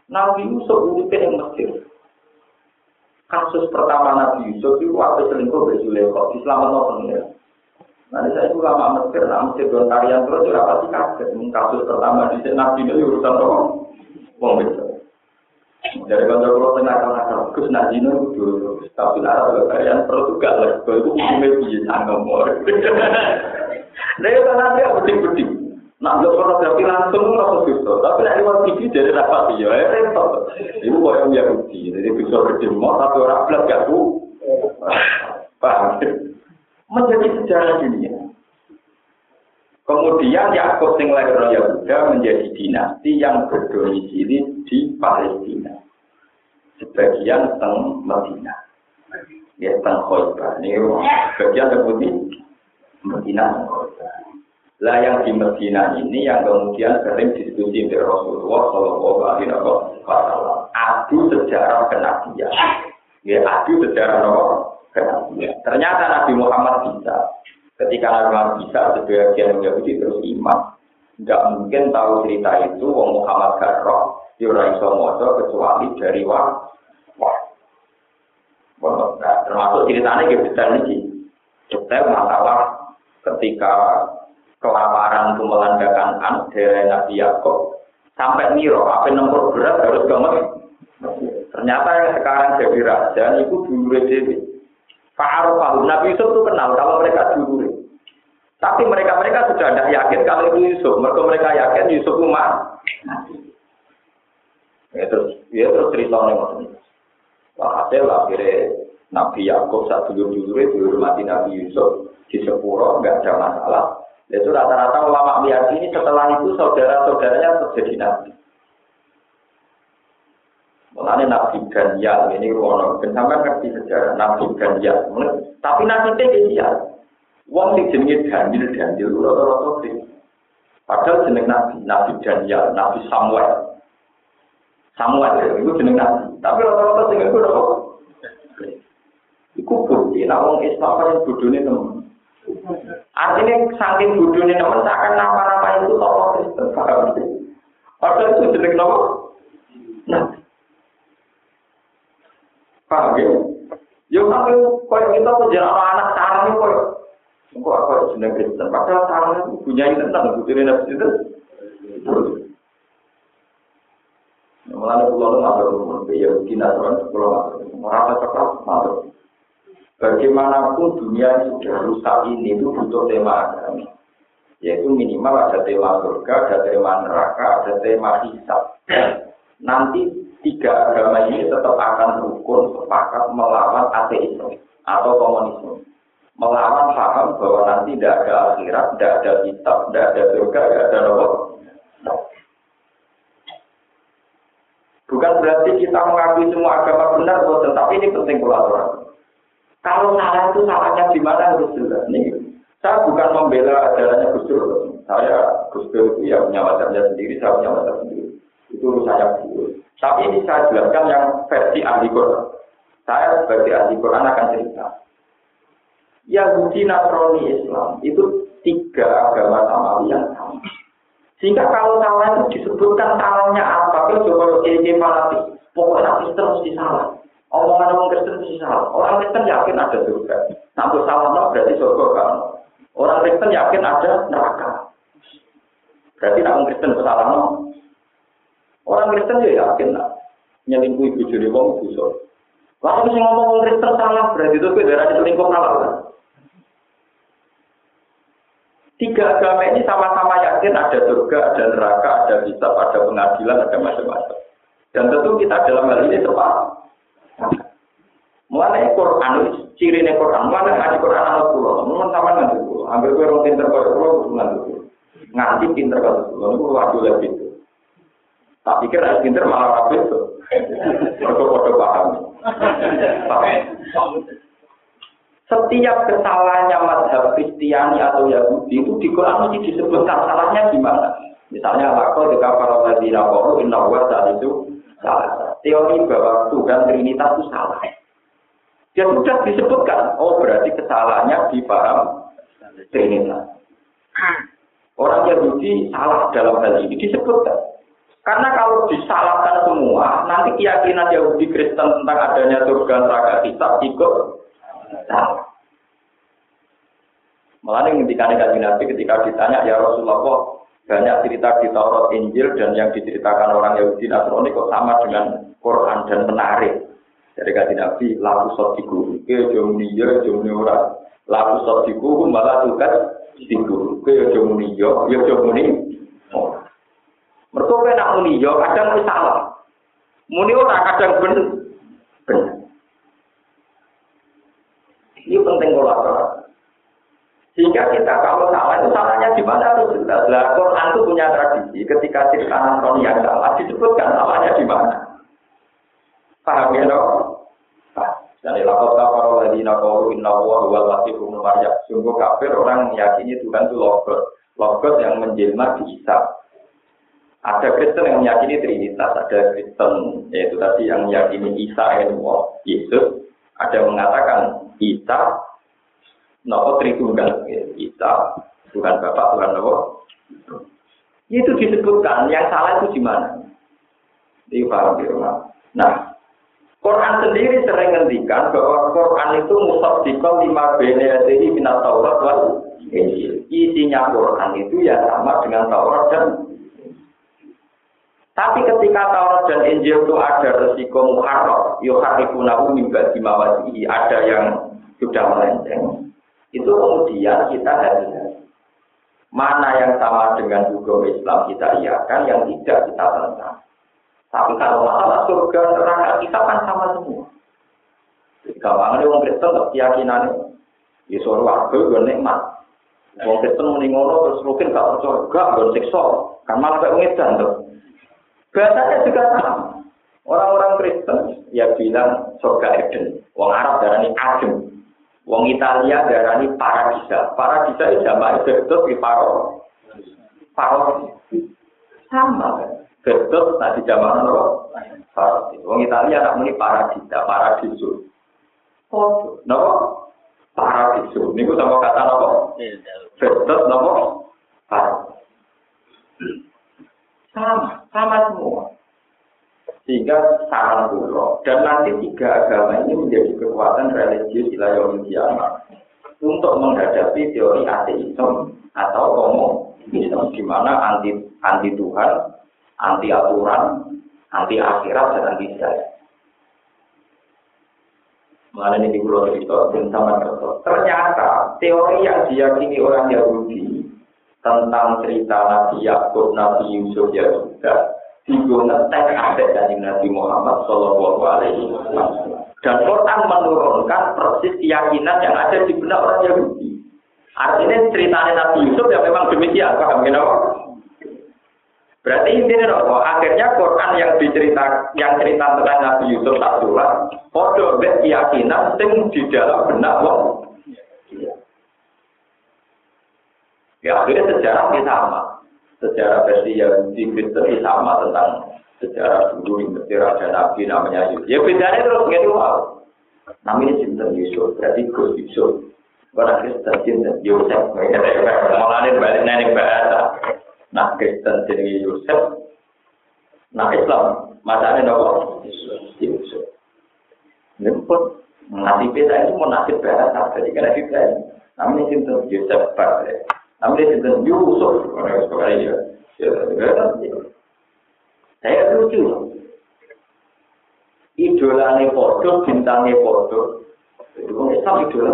Nabi Yusuf uripnya yang Mesir. Kasus pertama Nabi Yusuf itu waktu selingkuh Sulaiman. Islam atau pengira. Nanti saya itu lama Mesir, nah Mesir don tarian terus, ya pasti kaget. Kasus pertama di Nabi itu urusan apa? Wong Mesir. Dari kantor pulau tengah tengah Gus nak dino itu tapi Arab kalian perlu juga lah, kalau itu umumnya bisa nomor. Nah, karena dia beding-beding. Nah, kalau fotografi langsung langsung bisa, tapi nak lewat TV jadi rapat ya, ya repot. Itu kok yang Yahudi, jadi bisa berdemo tapi orang belas gak bu. Paham? Menjadi sejarah dunia. Kemudian Yakub sing lahir Yahuda menjadi dinasti yang berdomisili di Palestina. Sebagian teng Medina. Ya teng Khoibar. Ini bagian seperti Medina Lah yang di Medina ini yang kemudian sering diskusi di Rasulullah Shallallahu Alaihi Wasallam. Adu sejarah kenabian. Ya adu sejarah kenabian. Ternyata Nabi Muhammad bisa. Ketika Muhammad bisa, sebagian Yahudi terus iman. Tidak mungkin tahu cerita itu, Wong Muhammad Garroh, Yura Iso Mojo, kecuali dari wah. Wah. Nah, termasuk ceritanya gitu, detail ini. Detail masalah ketika kelaparan itu melandakan an dari Nabi Yakob sampai Miro, apa nomor berat harus ke Ternyata yang sekarang jadi raja itu dulu Dewi. Fa'arufahu. Nabi Yusuf itu kenal kalau mereka dulu. Tapi mereka-mereka sudah tidak yakin kalau itu Yusuf. Mereka mereka yakin Yusuf itu Ya terus, ya terus cerita nih Wah, hasil akhirnya Nabi Yakub saat dulu dulu itu mati Nabi Yusuf di Sepuro nggak ada masalah. Itu rata-rata ulama meyakini setelah itu saudara-saudaranya terjadi Nabi. Mulanya Nabi Ganyal ini ruang dan sampai ngerti sejarah Nabi Ganyal. Tapi Nabi Tegesial, Wong sing jenenge Daniel Daniel rata-rata sing Padahal jeneng Nabi, Nabi Daniel, Nabi Samuel. Samuel itu jeneng Nabi. Tapi rata-rata sing iku ora Iku bukti, nah wong Islam paling bodone temen. Artinya saking bodone temen seakan nama-nama itu tokoh Kristen. Padahal itu jeneng nama. Nah, Paham ya? Ya tapi koyo kita penjara anak sarang itu koyo kok apa jeneng Kristen. Padahal sarang itu punya tentang bujune nabi itu. Mulane kula nu matur nuwun ya kina tuan kula matur. Ora cocok matur. Bagaimanapun dunia sudah rusak ini itu butuh tema agama. Yaitu minimal ada tema surga, ada tema neraka, ada tema hisab. Nanti tiga agama ini tetap akan rukun sepakat melawan ateisme atau komunisme. Melawan paham bahwa nanti tidak ada akhirat, tidak ada kitab, tidak ada surga, tidak ada neraka. Bukan berarti kita mengakui semua agama benar, tetapi ini penting pelajaran. Kalau salah itu salahnya di mana harus jelas. Nih, saya bukan membela ajarannya Gus Dur. Saya Gus Dur itu ya punya wajahnya sendiri, saya punya wajah sendiri. Itu urusannya Gus tapi ini saya jelaskan yang versi ahli Quran. Saya sebagai ahli Quran akan cerita. Yahudi, Nasrani, Islam itu tiga agama samawi yang sama. Sehingga kalau salah itu disebutkan salahnya apa, kalau coba kayak fanatik, pokoknya Kristen mesti salah. Omongan orang Kristen mesti salah. Orang Kristen yakin ada surga. Namun salah no, berarti surga kan. Orang Kristen yakin ada neraka. Berarti namun Kristen salah no, Orang Kristen ya yakin lah. Nyelingkuh ibu jadi wong dosa. Lalu sing ngomong wong Kristen salah berarti itu darah selingkuh salah kan? Tiga agama ini sama-sama yakin ada surga, ada neraka, ada kitab, ada pengadilan, ada macam-macam. Dan tentu kita dalam hal ini tepat. Mulai Quran, ciri nih Quran, mulai ngaji Quran anak pulau, mungkin sama nanti pulau, ambil gue orang pinter kalau pulau, nanti pulau, nganti pinter kalau pulau, itu wajib lebih Tak pikir harus pinter malah rapi itu. Foto-foto paham. Setiap kesalahannya mazhab Kristiani atau Yahudi itu di Quran mesti disebutkan salahnya gimana. Misalnya lako jika para ladina koru inna wa itu salah. Teori bahwa Tuhan Trinitas itu salah. Ya sudah disebutkan. Oh berarti kesalahannya di paham Trinitas. Orang Yahudi salah dalam hal ini disebutkan. Karena kalau disalahkan semua, nanti keyakinan Yahudi Kristen tentang adanya surga neraka kitab ikut salah. Malah yang ketika Nabi ketika ditanya ya Rasulullah, banyak cerita di Taurat Injil dan yang diceritakan orang Yahudi Nasrani kok sama dengan Quran dan menarik. Dari kata Nabi, lalu sotiku, ke jomni ya jomni ora. Lalu sotiku malah tugas diku, ke jomni ya, ya jomni. Mereka nak muni ya, kadang salah. Muni ora kadang bener. Bener. Ini penting kalau sehingga kita kalau salah itu salahnya di mana harus jelas. Lah Quran itu punya tradisi ketika cerita Nasrani yang salah disebutkan salahnya di mana. Paham ya dok? Dan ilakot para ladina kaulu inna wa huwa maryam. Sungguh kafir orang meyakini Tuhan itu logos. Logos yang menjelma di Isa. Ada Kristen yang meyakini Trinitas. Ada Kristen yaitu tadi yang meyakini Isa yang Yesus. Ada yang mengatakan Isa Nopo Tritunggal, kita Tuhan Bapak, Tuhan Nopo. Itu disebutkan, yang salah itu di mana? Di paham di rumah. Nah, Quran sendiri sering ngendikan bahwa Quran itu musaddiqal lima benayatihi minat Taurat wal. Isinya Quran itu ya sama dengan Taurat dan tapi ketika Taurat dan Injil itu ada resiko muharram, yuharifunahu mimba dimawasihi, ada yang sudah melenceng itu kemudian kita harus mana yang sama dengan hukum Islam kita iakan, yang tidak kita tentang. Tapi kalau masalah surga neraka kita kan sama semua. Jadi gampang ada orang Kristen keyakinan di suara warga gue nikmat. Orang Kristen muni terus mungkin gak percaya, gak gue siksa, kan malah kayak tuh. Bahasanya juga sama. Orang-orang Kristen ya bilang surga Eden. Orang Arab darah ini Adem. Wong Italia darani paradisa. Paradisa itu jamaah Gerdos di paro. Paro. Sama kan. Gerdos tadi jamaah apa? Paro. Wong Italia nak muni paradisa, paradiso. Oh, nopo? Paradiso. Niku sama kata nopo? Gerdos nopo? Paro. Sama, sama semua. Sehingga saran dulu. Dan nanti tiga agama ini menjadi kekuatan religius di layar kiamat untuk menghadapi teori ateisme atau komunisme di mana anti anti Tuhan, anti aturan, anti akhirat dan anti saya. Mengenai ini pulau cerita sama Ternyata teori yang diyakini orang Yahudi tentang cerita Nabi Yakub, Nabi Yusuf ya sudah Tiga ngetek ada dari Nabi Muhammad Shallallahu Alaihi Wasallam. Dan Quran menurunkan persis keyakinan yang ada di benak orang Yahudi. Artinya ceritanya Nabi Yusuf ya memang demikian, paham kenapa? Berarti intinya apa? Akhirnya Quran yang dicerita yang cerita tentang Nabi Yusuf tak surat, podo keyakinan sing di dalam benak wong. Ya akhirnya sejarah kita sama sejarah versi yang di Kristen sama tentang sejarah dulu yang Raja Nabi namanya Yusuf. Ya bedanya terus gitu wow. Namanya Sinten Yusuf, berarti Gus Yusuf. Orang Kristen Sinten Yusuf, malah balik nenek bahasa. Nah Kristen jadi Yusuf, nah Islam masanya nopo Yusuf. Ini pun nasib beda itu mau nasib bahasa, jadi kan nasib Namanya Sinten Yusuf, Ambil itu Yusuf, orang sekali ya. Saya lucu loh. Idolane podo, bintangnya podo. Itu orang Islam idola,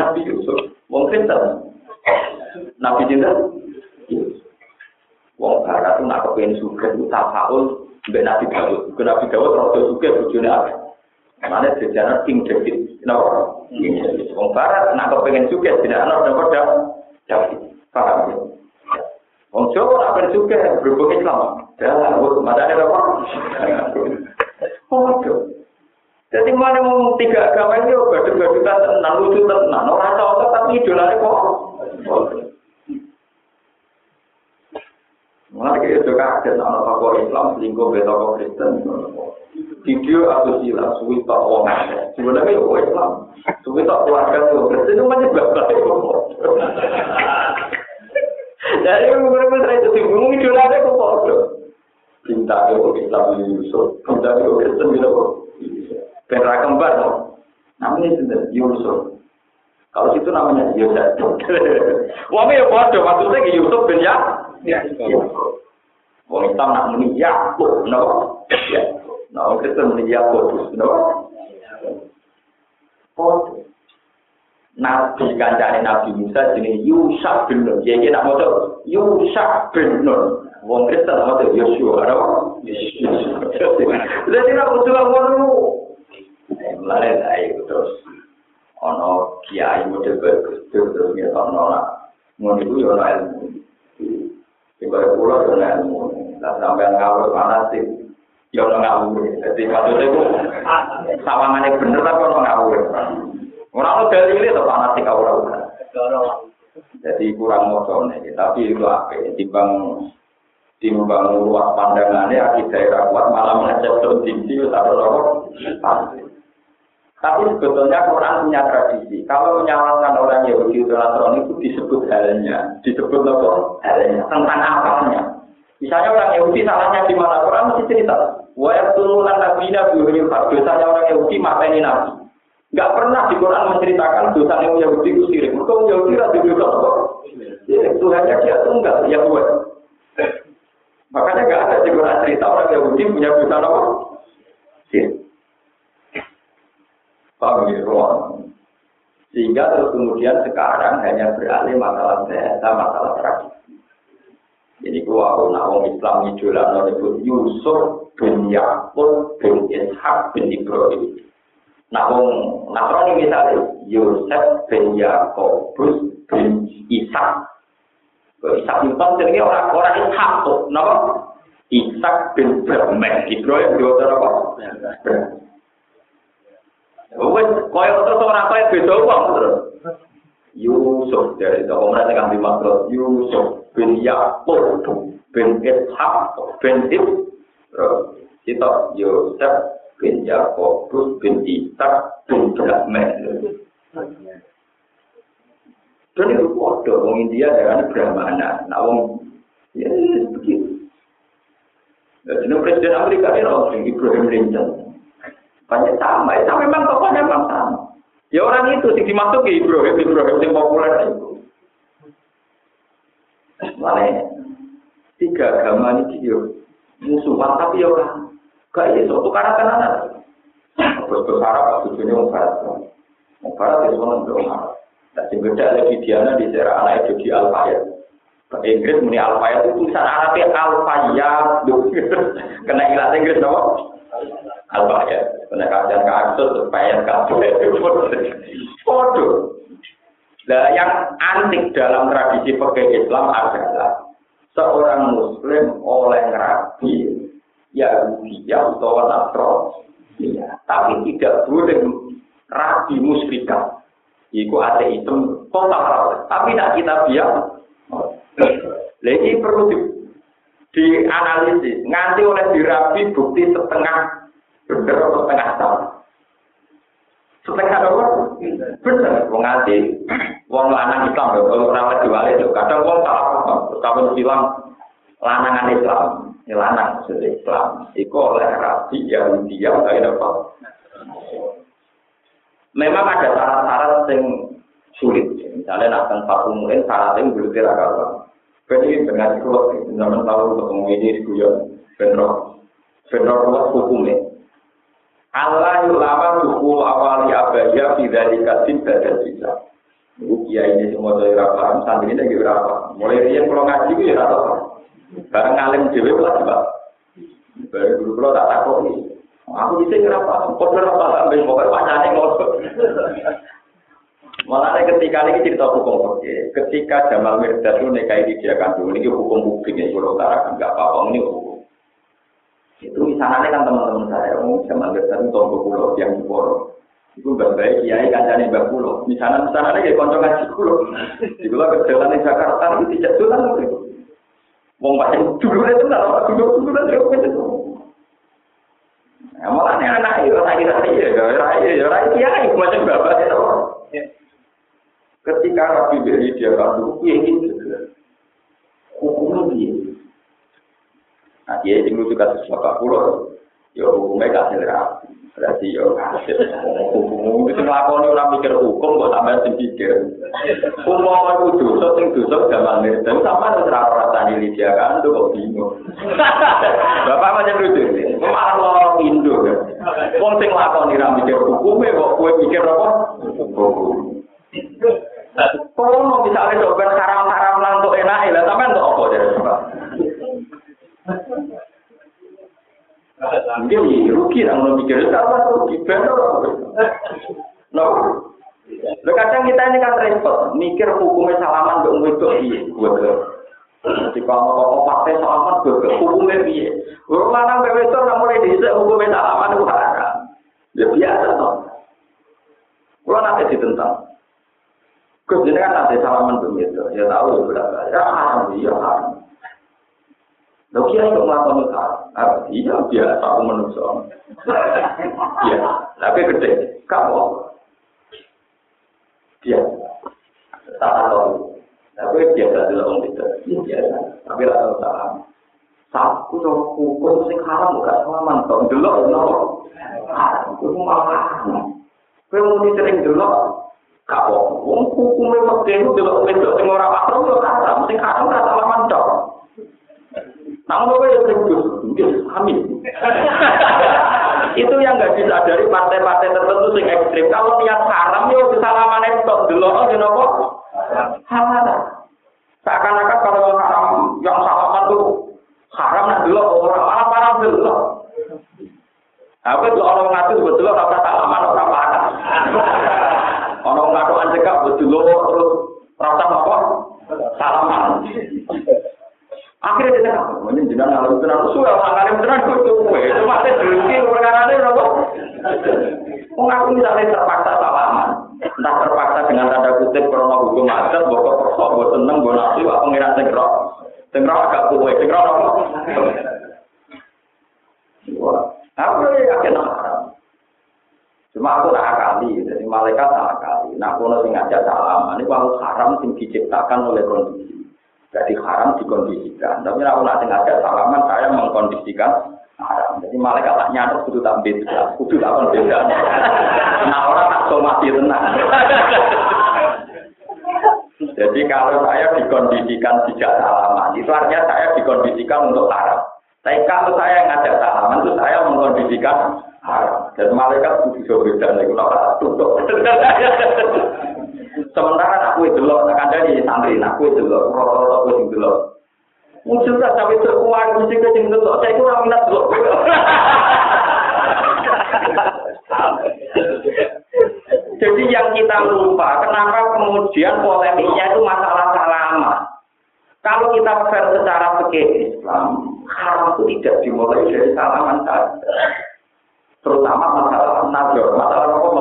Nabi Yusuf. Mungkin tak. Nabi Cinta. Wong Barat itu nak kepengen suka, itu tafaul, mbak Nabi Dawud. Ke Nabi Dawud, rodo suka, bujurnya apa? Mana sejarah King David. Kenapa? Wong Barat nak kepengen suka, tidak ada orang David. Paham ya? Wong Jawa apa juga berhubung Islam. Dah, mana ada apa? Oh, Jadi mana mau tiga agama ini, oh, gaduh-gaduhan tenang, lucu tenang. Orang tahu tapi idolanya kok. Mulai kayak itu kaget, anak tokoh Islam selingkuh be tokoh Kristen. Video atau sila, suwi tak wong Sebenarnya ya Islam, suwi tak keluarga itu Kristen itu macam berapa? Dari beberapa saya itu bingung idolanya kok bodoh. Cinta ke Islam Yusuf, cinta ke Kristen gitu kok. Penra kembar dong. Namanya sudah Yusuf. Kalau situ namanya Yusuf. Wah, ya bodoh. Maksudnya Yusuf bin ya Ya. Wong Islam nak muni Yakub, no? Ya. Nah, wong Kristen muni Yakub, no? Oh. Nabi kancane Nabi Musa jenenge Yusuf bin Nun. Jadi nak maca Yusuf bin Nun. Wong Kristen maca Yosua, no? Jadi nak maca ngono. Mulai dari terus ono kiai model bagus terus ngetokno lah. Ngono iku yo ana ilmu. Ibarat pulau yo ana ilmu. Lah sampai ngawur panas sih. Yo ana ngawur. Jadi maksudnya ku sawangane bener tapi ono ngawur. Ora ono dalil itu panas sih kawur ora. Jadi kurang mocone, tapi itu apa? Timbang timbang luas pandangannya akibat daerah kuat malah mengecek tinggi atau apa? Tapi sebetulnya Quran punya tradisi. Kalau menyalahkan orang Yahudi atau Nasrani itu disebut halnya, disebut apa? Halnya tentang akalnya. Misalnya orang Yahudi salahnya di mana Quran mesti cerita. Wa yaqtuluna nabiyina bi ghairi haq. Dosanya orang Yahudi mateni nabi. Enggak pernah di Quran menceritakan dosa yang Yahudi itu sirik. Mereka Yahudi itu dosa apa? Tuhannya dia tunggal, ya buat. Makanya enggak ada di Quran cerita orang Yahudi punya dosa apa? Sirik. Paham ya. Sehingga terus kemudian sekarang hanya beralih masalah bahasa, masalah tradisi. Jadi gua aku nak orang Islam idola disebut Yusuf bin Yakub bin Ishak bin Ibrahim. Orang Nasrani misalnya Yusuf bin Yakub bin Ishak. Ishak itu jenenge orang-orang Ishak tuh, napa? Ishak bin Ibrahim. Ibrahim dua apa? Wes koyo terus ora koyo beda wong terus. Yusuf dari itu orang yang dimaksud Yusuf bin Yakub bin Ishak bin Ibrahim. Kita Yusuf bin Yakub bin Ishak bin Ibrahim. Dan itu bodoh, orang India dengan Brahmana, nah orang ya begitu. Jadi Presiden Amerika ini orang Ibrahim Lincoln. Banyak sama, itu memang tokohnya memang sama. Ya orang itu sih dimasuk ke Ibrahim, Ibrahim yang populer itu. Mana tiga agama ini dia musuhan tapi ya orang gak iya so tukaran tenanan. Terus berharap tujuannya mau barat, mau barat ya semua untuk Arab. Nah, beda lagi Diana di daerah anak itu di Alfayat. Inggris muni Alfayat itu tulisan Arabnya Alfayat. Kena ilat Inggris dong. Alfayat. Kena kajian ke Aksur, supaya kabel. Foto. Nah, yang antik dalam tradisi pergi Islam adalah seorang Muslim oleh rabi Yahudi atau Nasrani, ya, tapi tidak boleh rabi musyrikah. Iku ateisme total, tapi tidak kita biar. Lagi perlu di, dianalisis, nganti oleh dirabi bukti setengah bener atau setengah salah. Setengah apa? Bener, wong nganti wong lanang Islam kalau ora diwali lho, kadang wong salah paham, bilang lanangan Islam, lanang maksudnya Islam, itu oleh rabi Yahudi yang kayak apa? Memang ada syarat-syarat yang sulit. Misalnya nak tempat umum syaratnya belum kira kalau. Jadi dengan kuat, zaman tahu ketemu ini di guyon, benro, benro kuat hukumnya. Allah ulama suku awali abaya tidak dikasih dan bisa. Ibu kiai ini semua dari rapat, santri ini lagi berapa? Mulai dia pulang ngaji itu ya rata Barang ngalim dewi lah coba. Baru dulu kalau tak takut nih. Aku bisa berapa? Kau berapa? Ambil pokoknya wacana ngotot. Malah ketika ini cerita hukum oke. Ketika Jamal Mirdad itu di dia kandung, ini hukum publik ya, Pulau Utara enggak apa-apa, ini hukum. Itu misalnya kan teman-teman saya, oh, Jamal Mirdad itu tombol pulau yang di Poro. Itu nggak baik, kiai kancane mbak pulau. Misalnya misalnya kayak konco ngaji pulau. Di pulau ke jalan di Jakarta itu tidak jalan. Wong paling dulu itu nggak, dulu dulu itu itu. Malah nih anak itu lagi lagi ya, raya ya, raya kiai macam bapak itu. Ketika Rabi beri dia kandung, dia ingin hukumnya dia. Nah, dia ingin juga sesuatu pulau. Yo hukumnya kasih rapi. Berarti yo. Hukum itu ngelakoni orang mikir hukum kok sampai sing pikir. Umum itu dosa, sing dosa zaman ini. Dan sama itu serapa rasanya Lydia kan, itu kok bingung. Bapak macam lucu ini. Malah lorong Indo kan. Wong sing ngelakoni orang mikir hukumnya kok gue mikir apa? Hukum. Kalau misalnya coba haram-haram lah untuk enak, lah sampai untuk apa jadi? Mungkin rugi lah mau mikir apa rugi benar. No. Lo kadang kita ini kan repot, mikir hukumnya salaman untuk itu iya, gue ke. Jadi kalau mau pakai salaman gue ke hukumnya iya. Orang mana bebetor nggak mulai bisa hukumnya salaman itu haram. Ya biasa toh. Kalau nanti ditentang. Gus ini kan nanti salaman begitu, ya tahu ya berapa. Ya haram, iya haram. Lo kira kok mata besar? Apa iya biasa aku menungso. Iya, tapi gede. Kamu dia tak tahu. Tapi dia tidak tidak om itu. Iya, tapi lah tahu tak. Satu tuh kukur sing haram gak selamat. Tahu dulu, no. Kukur malah. Kau mau dicering dulu. Kau mau kukur memang dulu dulu om itu. Tengok orang apa dulu haram. Sing haram gak selamat. Tahu. Namun gue yang serius, mungkin amin. itu yang nggak disadari partai-partai tertentu sing ekstrim. Kalau niat haram, yo kesalaman itu dulu, oh nopo haram. Seakan-akan kalau haram yang salaman tuh haram nah dulu orang malah parah dulu. Aku itu orang ngatur betul rasa salaman orang parah. Orang ngatur anjekak betul terus rasa apa? Salaman. Akhirnya dia cakap, ini ngalim tenan, suwe orang ngalim tenan kudu kowe. Itu masih berhenti perkara ini nopo. Wong aku misalnya terpaksa salaman, entah terpaksa dengan tanda kutip krono hukum adat, bokok perso, bok seneng, bok nafsu, apa pengiran. Sing roh agak sing roh nopo. Aku ya yakin. Cuma aku tak akali, jadi malaikat tak akali. Nah, aku nanti ngajak salaman, ini kalau haram sing diciptakan oleh kondisi. Tapi aku nanti ngajak salaman, saya mengkondisikan haram. Jadi malaikat tak nyadar, kudu tak beda. Kudu tak beda. Nah orang tak somasi tenang. Jadi kalau saya dikondisikan tidak salaman, itu artinya saya dikondisikan untuk haram. Tapi kalau saya ngajak salaman, itu saya mengkondisikan haram. Dan malaikat kudu beda. Itu tutup. Sementara aku itu loh, ada di santri, aku itu loh, aku itu loh. Lah sampai terkuat, mesti ke loh, saya itu orang minat loh. Jadi yang kita lupa, kenapa kemudian polemiknya itu masalah lama. Kalau kita fair secara fikih Islam, haram itu tidak dimulai dari salaman saja. Terutama masalah nazar, masalah apa?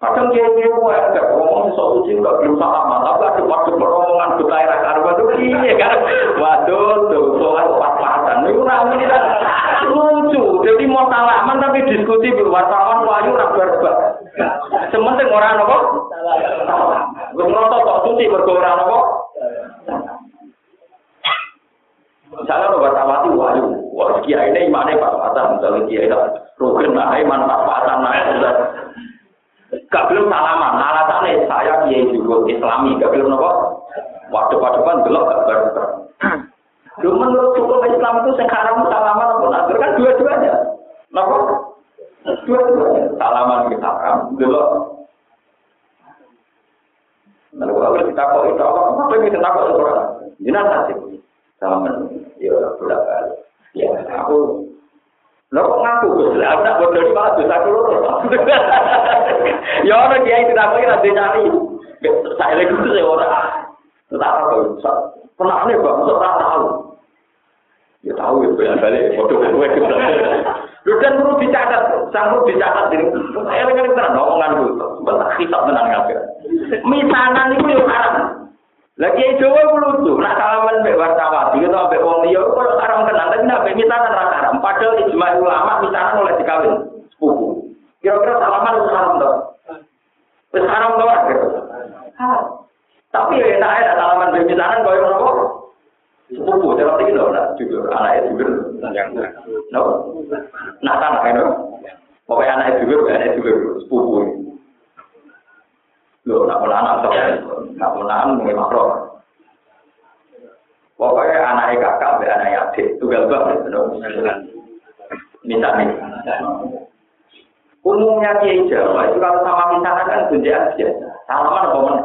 Kadang dia dia gue agak ngomong soal uji nggak belum sama, tapi ada waktu peromongan ke daerah karma tuh iya kan, waduh tuh soal pas-pasan, itu kan lucu. Jadi mau salaman tapi diskusi di wartawan wahyu rak berba. Sementing orang apa? Gue ngerasa kok suci berkoran apa? Misalnya lo wartawan itu wahyu, wah kiai ini imannya pas-pasan, misalnya kiai itu rukun nah iman pas-pasan nah Gak belum salaman, alasannya saya kiai juga islami, gak belum nopo. Waktu-waktu gelap gak baru Lu menurut hukum Islam itu sekarang salaman apa nazar kan dua-duanya. Nopo? Dua-duanya. Salaman kita haram, gelap. Lalu kalau kita kok itu apa? Apa yang kita kok itu orang? Jinak nasib. Salaman, ya berapa? Ya, aku Lho kok aku nak bodoh ini malah aku loro. Ya ora dia itu tak kira dia nyari. Saya lagi itu ora. Tak apa bisa. Pernah nih ora saya tak tahu. Ya tahu itu yang balik bodoh gue kita. Lu kan perlu dicatat, saya perlu dicatat ini. Saya lagi terang, ngomongan gue. Bentar kita menang ngapain? Misalnya ini gue yang Lagi Jawa ku lucu, nak salaman mbek wartawan, gitu mbek wong liya kok haram tenan, tapi nak mbek misanan ra haram. Padahal ijma ulama misanan oleh dikawin sepupu. Kira-kira salaman itu haram toh? Wis haram toh kira. Tapi ya enak ya salaman mbek misanan koyo ngono. Sepupu, terus iki lho, jujur anak itu jujur. No, nak tanah kan? Pokoknya anak itu jujur, anak itu jujur, sepupu. Lo nak pernah anak sok, nak pernah anak mungkin makro. Pokoknya anak kakak, anak adik, tunggal banget, no. Misalnya, umumnya kiai Jawa itu kalau sama misalnya kan gunjaan biasa, salaman apa mana?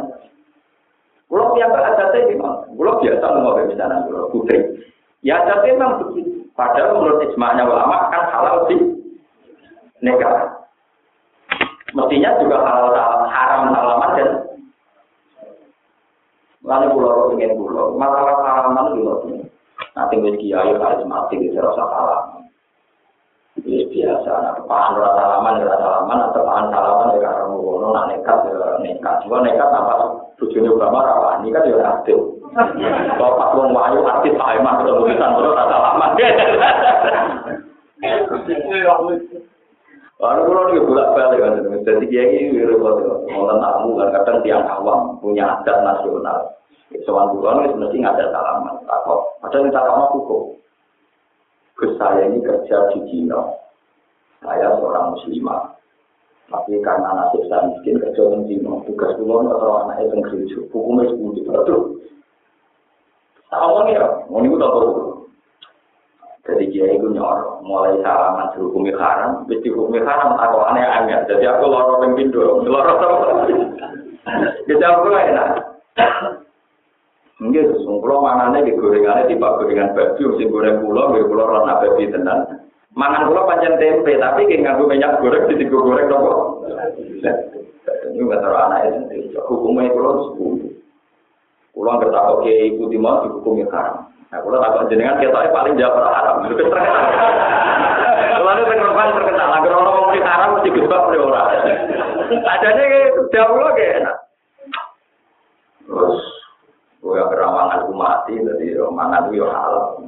Kalau biasa ada gimana? Kalau biasa mau misalnya kalau putri, ya ada memang begitu. Padahal menurut ijma'nya ulama kan halal sih nikah. Mestinya juga halal haram salaman dan lalu pulau ingin pulau masalah salaman dulu. Nanti wis kiai harus mati di rasa salaman. Ini biasa, nah, pahan salaman, rasa salaman, atau pahan salaman, ya karena ngono, nak nekat, nekat. Cuma nekat, apa bujuni Obama, rawa, ini kan ya aktif. Kalau pas wong wayu, aktif, Pak Emang, kita, terus rasa salaman. Lalu kalau ini bolak balik kan, jadi dia ini repot, mau tamu kan kadang tiang awam punya adat nasional. Soal bulan itu mesti ada salaman, atau ada yang salaman hukum. Gus saya ini kerja di Cina. Saya seorang muslimah. Tapi karena nasib saya miskin kerja di Cina. Tugas pulau nggak tahu anak itu gereja. Hukumnya sepuluh Aduh. Sama ya, mau nih tahu Jadi dia itu nyor, mulai salaman dihukumi haram, wis dihukumi haram aku aneh aneh. Jadi aku lorong ping pindho, apa? Jadi aku enak. Mungkin sungkulo manane di gorengannya tipe gorengan baju, mesti goreng pulau, goreng pulau rana babi tenan. Mangan pulau panjang tempe, tapi kayak nganggo minyak goreng, jadi goreng nopo. Ini nggak tahu anak itu, hukumnya pulau sepuluh. Pulau nggak tahu oke ibu timah dihukumi haram. Nah, kalau takut jenengan kita paling jauh haram. Kalau ada penerbangan terkenal, agar orang mau haram mesti gebak oleh orang. Adanya jauh loh enak. Terus, gue yang beramangan aku mati, jadi mangan gue halal.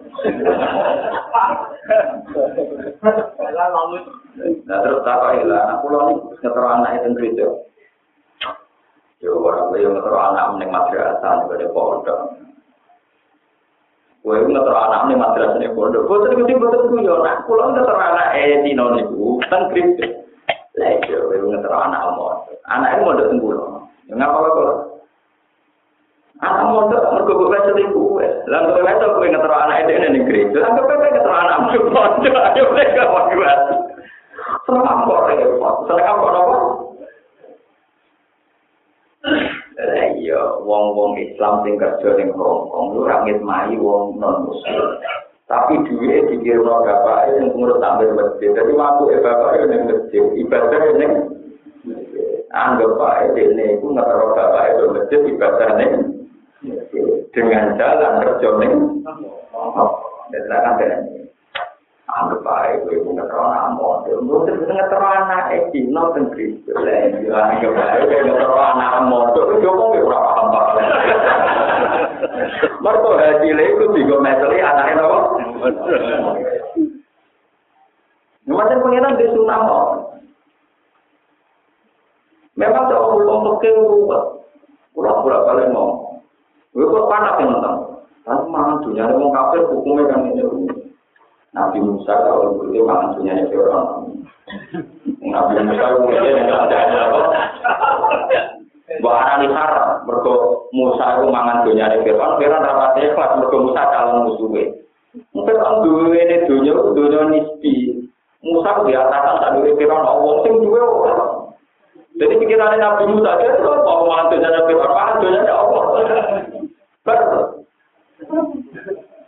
Nah terus tak hilang, aku lo nih ngeter anak itu gereja. Yo orang gue yang ngeter anak mening madrasah, juga ada pondok. Kowe ora tau anak ning madrasane pondok. Boten kuwi boten kuwi yo nak kula ora anak eh, e dino niku. kan krip. Lah yo kowe ora anak omong. Anake e mondok teng kula. Yo ngapa kok? Anak mondok mergo kok wes teng kowe. Lah kowe wes tau kowe ngetro anak e dene ning krip. Lah kowe wes ngetro anak mondok pondok. Ayo rek gak wae. Terus apa kok repot? Terus apa iya wong-wong Islam sing kerja ning Hongkong lu ora ngitmai wong non muslim tapi duwe dikirno bapak sing pengurus tampil masjid. Jadi waktu e bapak ning masjid ibadah ning anggap bae dene iku ngetero bapak e masjid ibadah ning dengan jalan kerja ning dan kan anggap ae kowe ngetro amon terus ngetro anake dino teng gereja lha iya anggap ae kowe ngetro amon terus yo kok ora paham pak. Marto haji lek ku digo meteli anake nopo Nyuwun sing pengenan di sunah Memang tak perlu untuk keurubah Pura-pura kali mau Gue kok panas yang nonton Tapi mana dunia ini mau kafir hukumnya kan ini. Nabi Musa kalau begitu makan punya orang. Nabi Musa kemudian yang ada apa? Bahkan ini haram. Mereka Musa itu mangan dunia ini Fir'aun. Fir'aun rapatnya kelas mereka Musa calon musuhnya. Orang dua ini dunia, dunia nisbi. Musa biasakan tak dulu Fir'aun. Allah sing dua orang. Jadi pikirannya Nabi Musa dia itu mau mangan dunia ini Fir'aun. Mangan dunia ini Allah.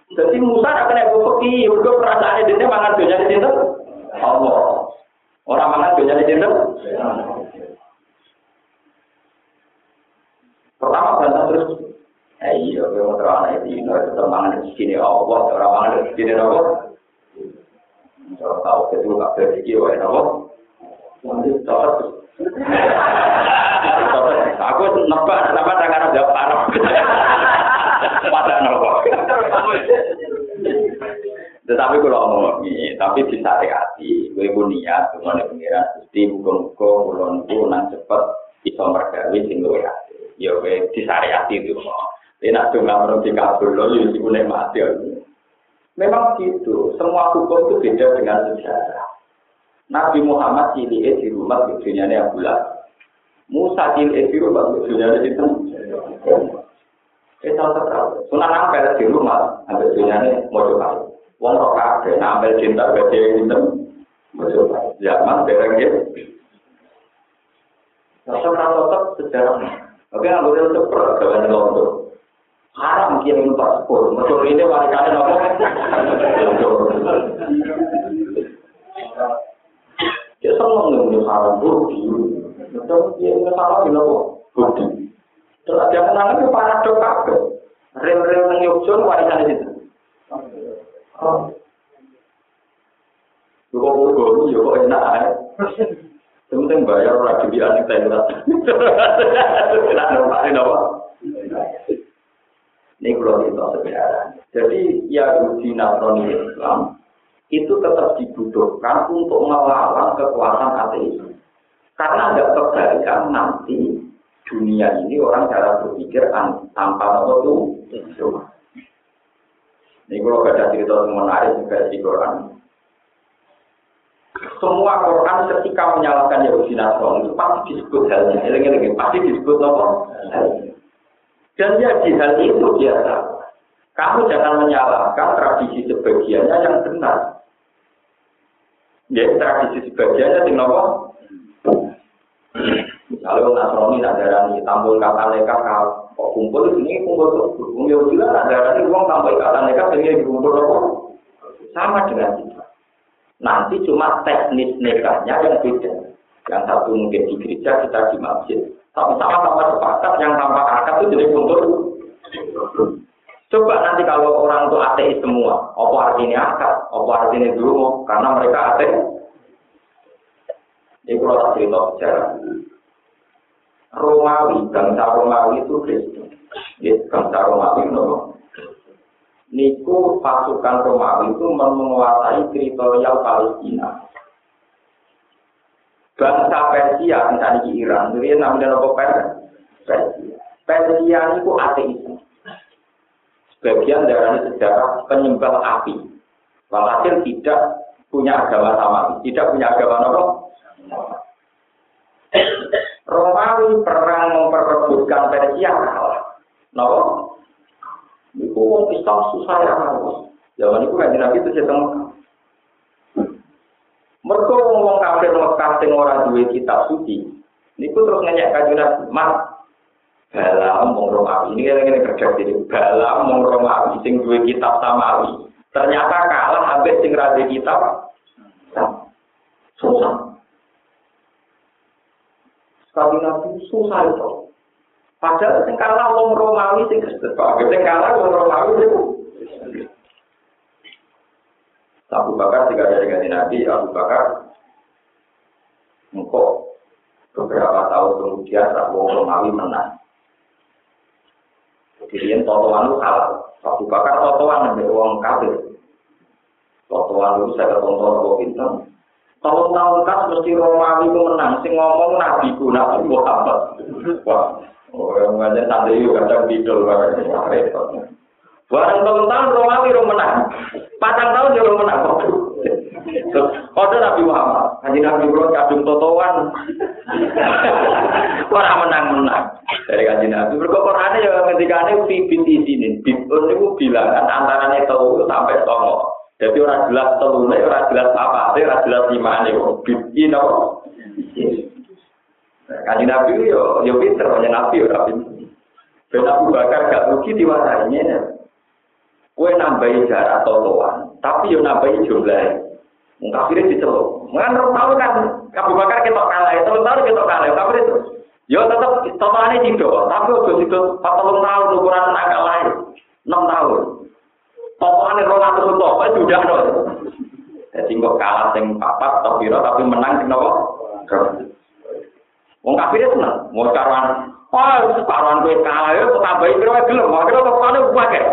Jadi Musa akan yang fakih, udah perasaan dia mangan dunia di situ. Allah. Orang mangan dunia di situ. Pertama bantah terus. Eh iya, gue mau terang anak itu, itu mangan di sini Allah, di sini Allah. Kalau tahu itu nggak berpikir, Allah. Nanti cocok. Aku nebak, nebak tangan jawab Arab. Pada nopo. Tetapi kalau ngomong tapi disariati, gue pun niat, cuma nih pengiran, mesti buka-buka, kulon itu nang cepet, bisa sing gue hati. Ya gue disariati itu, mau. Ini nak cuma menurut di kabel lo, ya sih gue mati. Memang gitu, semua hukum itu beda dengan sejarah. Nabi Muhammad cilik di rumah gedenya Abu Musa cilik di rumah gedenya itu. Kita tetap. Sunan Ampel di rumah, ambil dunia mau coba. Wong kok kabeh ambil cinta gede itu. Mau coba. Zaman bereng ya. Tetap tetap sejarah. Oke, nggak boleh tetap peragaman londo. haram kirim untuk sepur. Mencuri ini wali kalian apa? Ya seneng nih punya haram budi. Mencuri dia punya haram di nopo budi. Terus dia menang itu para dokter. Rem-rem yang nyusun wali itu. Kok buru-buru kok enak eh? ya? Sementing bayar orang jadi anak tenggelam. Tidak nampak? Ini kalau kita sebenarnya. Jadi Yahudi Nasrani Islam itu tetap dibutuhkan untuk melawan kekuatan ateisme. Karena ada kebalikan nanti dunia ini orang cara berpikir tanpa itu cuma. Ini kalau ada cerita menarik juga di Quran. Semua Quran ketika menyalahkan Yahudi Nasrani itu pasti disebut halnya. Ini pasti disebut apa? Dan ya di hal itu biasa. Kamu jangan menyalahkan tradisi sebagiannya yang benar. Ya, tradisi sebagiannya di nomor. Kalau Nasrani nadarani tampil kata mereka kok kumpul ini kumpul tuh. Ya udah nadarani uang tampil kata mereka ini kumpul apa? Sama dengan kita. Nanti cuma teknis nekahnya yang beda. Yang satu mungkin di gereja, kita di masjid. Tapi sama-sama sepakat yang tanpa akad itu jadi kuntur. Coba nanti kalau orang itu ateis semua, apa artinya akad, apa artinya dulu, karena mereka ateis. Ini kalau tak cerita sejarah. Romawi, bangsa Romawi itu Kristen. Ya, bangsa Romawi no. Niku pasukan Romawi itu menguasai teritorial Palestina. Bangsa Persia misalnya di Iran. Jadi namanya apa? Persia. Persia. Itu ateis. Sebagian dari sejarah penyembah api. Walhasil tidak punya agama sama. Tidak punya agama apa? Romawi perang memperebutkan Persia kalah. Napa? Iku wong Islam susah ya Zaman itu kan Nabi itu sedang Mereka ngomong kafir Mekah sing ora duwe kitab suci. Niku terus nanya kanjeng Nabi, "Mas, bala mong Romawi ini kan ngene kerja diri. Bala mong Romawi sing duwe kitab samawi. Ternyata kalah habis sing ra kitab. Susah. Sekali Nabi susah itu. Padahal sing kalah wong Romawi sing Kristen. Sing kalah wong Romawi sing Abu Bakar jika dari ganti Nabi, Abu Bakar engkau beberapa tahun kemudian Abu Romawi menang. Jadi yang totoan itu salah. Abu Bakar totoan dengan uang kafir. Totoan itu saya tonton Abu Bintang. Tahun-tahun kan mesti Romawi itu menang. Sing ngomong Nabi ku, Nabi Muhammad. Wah, oh, yang ngajar tadi juga kadang bidol banget. Barang tahun-tahun Romawi itu menang. Patang tahun dia menang. Kode Nabi Muhammad, Haji Nabi Muhammad kadung totoan. Orang menang-menang dari Haji Nabi. Berkok Quran ya di sini. Bibit itu bilangan antara tahu sampai songo. Jadi orang jelas telurnya, orang jelas apa, orang jelas lima ini. Bibit ini Kaji Nabi yo yo pinter, Nabi yo Nabi. Ben Bakar gak rugi diwasainya. Kue nambahi jarak totoan, tapi yo nambahi jumlah. Kafirnya diceluk. Mengan tahu kan, Abu Bakar kita kalah, telung tahun kita kalah, kafir itu. Yo tetap totoannya tidak, tapi udah itu empat telung tahun ukuran agak lain, enam tahun. Totoannya rong untuk, apa sudah dong. Jadi kok kalah sing papat, tapi tapi menang sing nopo. Wong kafir itu seneng, mau karuan Oh, separuhan gue kalah ya, tambahin kira gelem, kok mana gue pakai.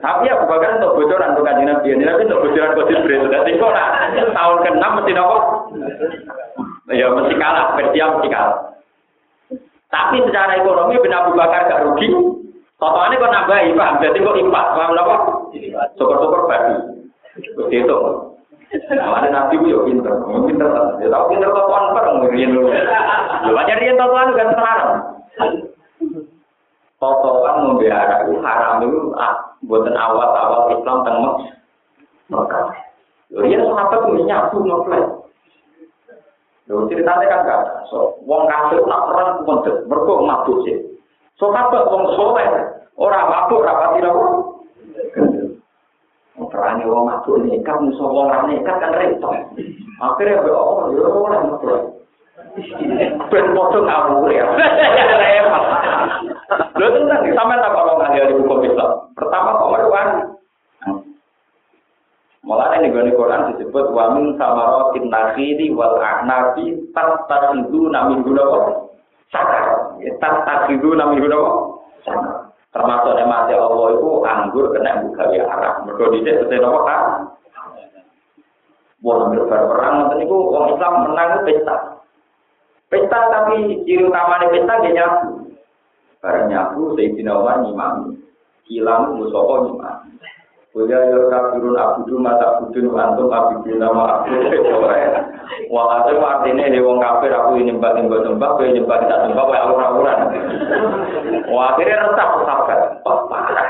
Tapi ya, kan untuk bocoran kajian nabi, ini tapi untuk bocoran kode beres. Jadi kok nak tahun ke enam mesti nopo? Ya mesti kalah, Persia mesti kalah. Tapi secara ekonomi benar Abu Bakar gak rugi. Totalnya kok nambahi, paham? Jadi kok impas, paham nopo? Syukur-syukur badi. Terus itu. Namanya nabi ya pinter. Pinter. Ya tahu pinter totoan bareng. Rian lu. Lu aja rian totoan kan sekarang. Totoan membela itu haram itu ah, buatan awal-awal Islam tengok. Maka. Rian sahabat itu nyabu ngeflash. Lho ceritanya kan gak so wong kafir nak perang kumpul mergo mabuk sih. So kabeh wong soleh ora mabuk ora pati Perane wong mabuk nekat musuh wong ra nekat kan repot. Akhirnya be oh yo ora mabuk. Ben foto ngawur ya. Repot. Lho tenan sampe tak kok ngadi di buku Islam. Pertama kok meruan. Malah ini gue Quran disebut wamin samarotin nakhiri wal a'nabi tattasidu namin guna Sakar. Tattasidu namin guna Sakar. termasuk nikmat Allah itu anggur kena gawe arah. Mergo dhisik sete napa kan wong ambil perang nanti niku wong Islam menang pesta. Pesta tapi ciri utamanya pesta dia nyabu bareng nyabu Sayyidina Umar nyimami. Kilam musoko nyimami. Kuliah yo kafirun abudu mata abudun antum abidin nama abudu kore Wah itu artinya ini wong kafir aku ini nyembah nyembah nyembah kowe nyembah tidak nyembah kowe ora ora. Wah akhirnya sahabat. Wah parah.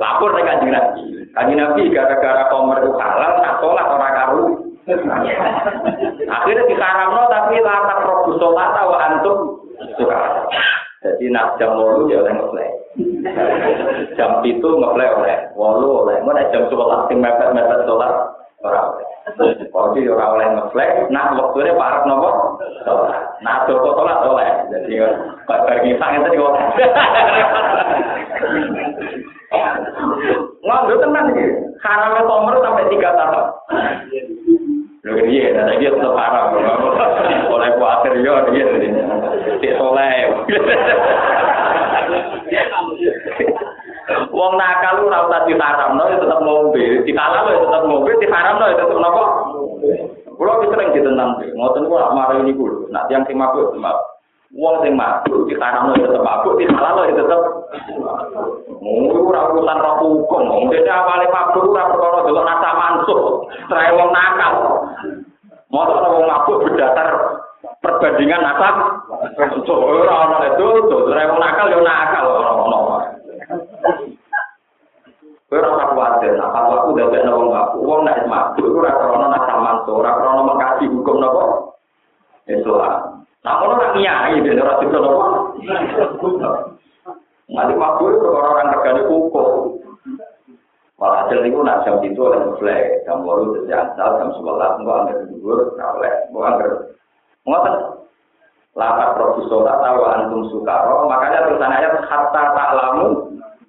Lapor kanjeng Nabi. Kanjeng Nabi gara-gara komer itu halal nak sholat ora karu. Akhirnya dikaramno tapi latak robu sholat wa antum. Jadi nak jam walu ya oleh ngeplay. jam itu ngeplay oleh walu oleh. Mana jam sebelas tim mepet mepet sholat orang oleh. Jadi orang oleh ngeplay. Nah waktunya parek nopo. Nah joko sholat oleh. Jadi bagi sang itu oleh. Nggak tenang sih. Haramnya komer sampai tiga tahun. Lho iya, dan dia tetap haram. Oleh khawatir yo dia tidak soleh. Wong nakal ora usah diharamno tetep ngombe, dikalal ya tetep ngombe, diharamno ya tetep napa? Kulo wis sering ditentang, ngoten kok marah ini kulo. Nak yang sing mabuk, wong sing mabuk diharamno ya tetep mabuk, dihalal ya tetep Mungkin ora urusan roh hukum, mungkin awalnya mabuk ora perkara delok nasa mansuh, serai wong nakal. Mau wong mabuk berdasar perbandingan nasab, ora ono itu, serai wong nakal yo nakal. Ora ono. Kowe ora usah kuwatir, nak aku udah ben wong mabuk, wong nek mabuk ora krana nasa mansuh, ora krana mengkaji hukum napa? Islam. Nah, kalau orang nyai, dia ora bisa napa? Nanti mabuk itu orang kerjanya kukuh. Malah hasil itu nak jam itu oleh flag, jam baru sejak asal jam sebelas nggak angker nggak oleh, nggak angker. Ngotot. Lapat profesor atau antum sukaro, makanya tulisan ayat hatta tak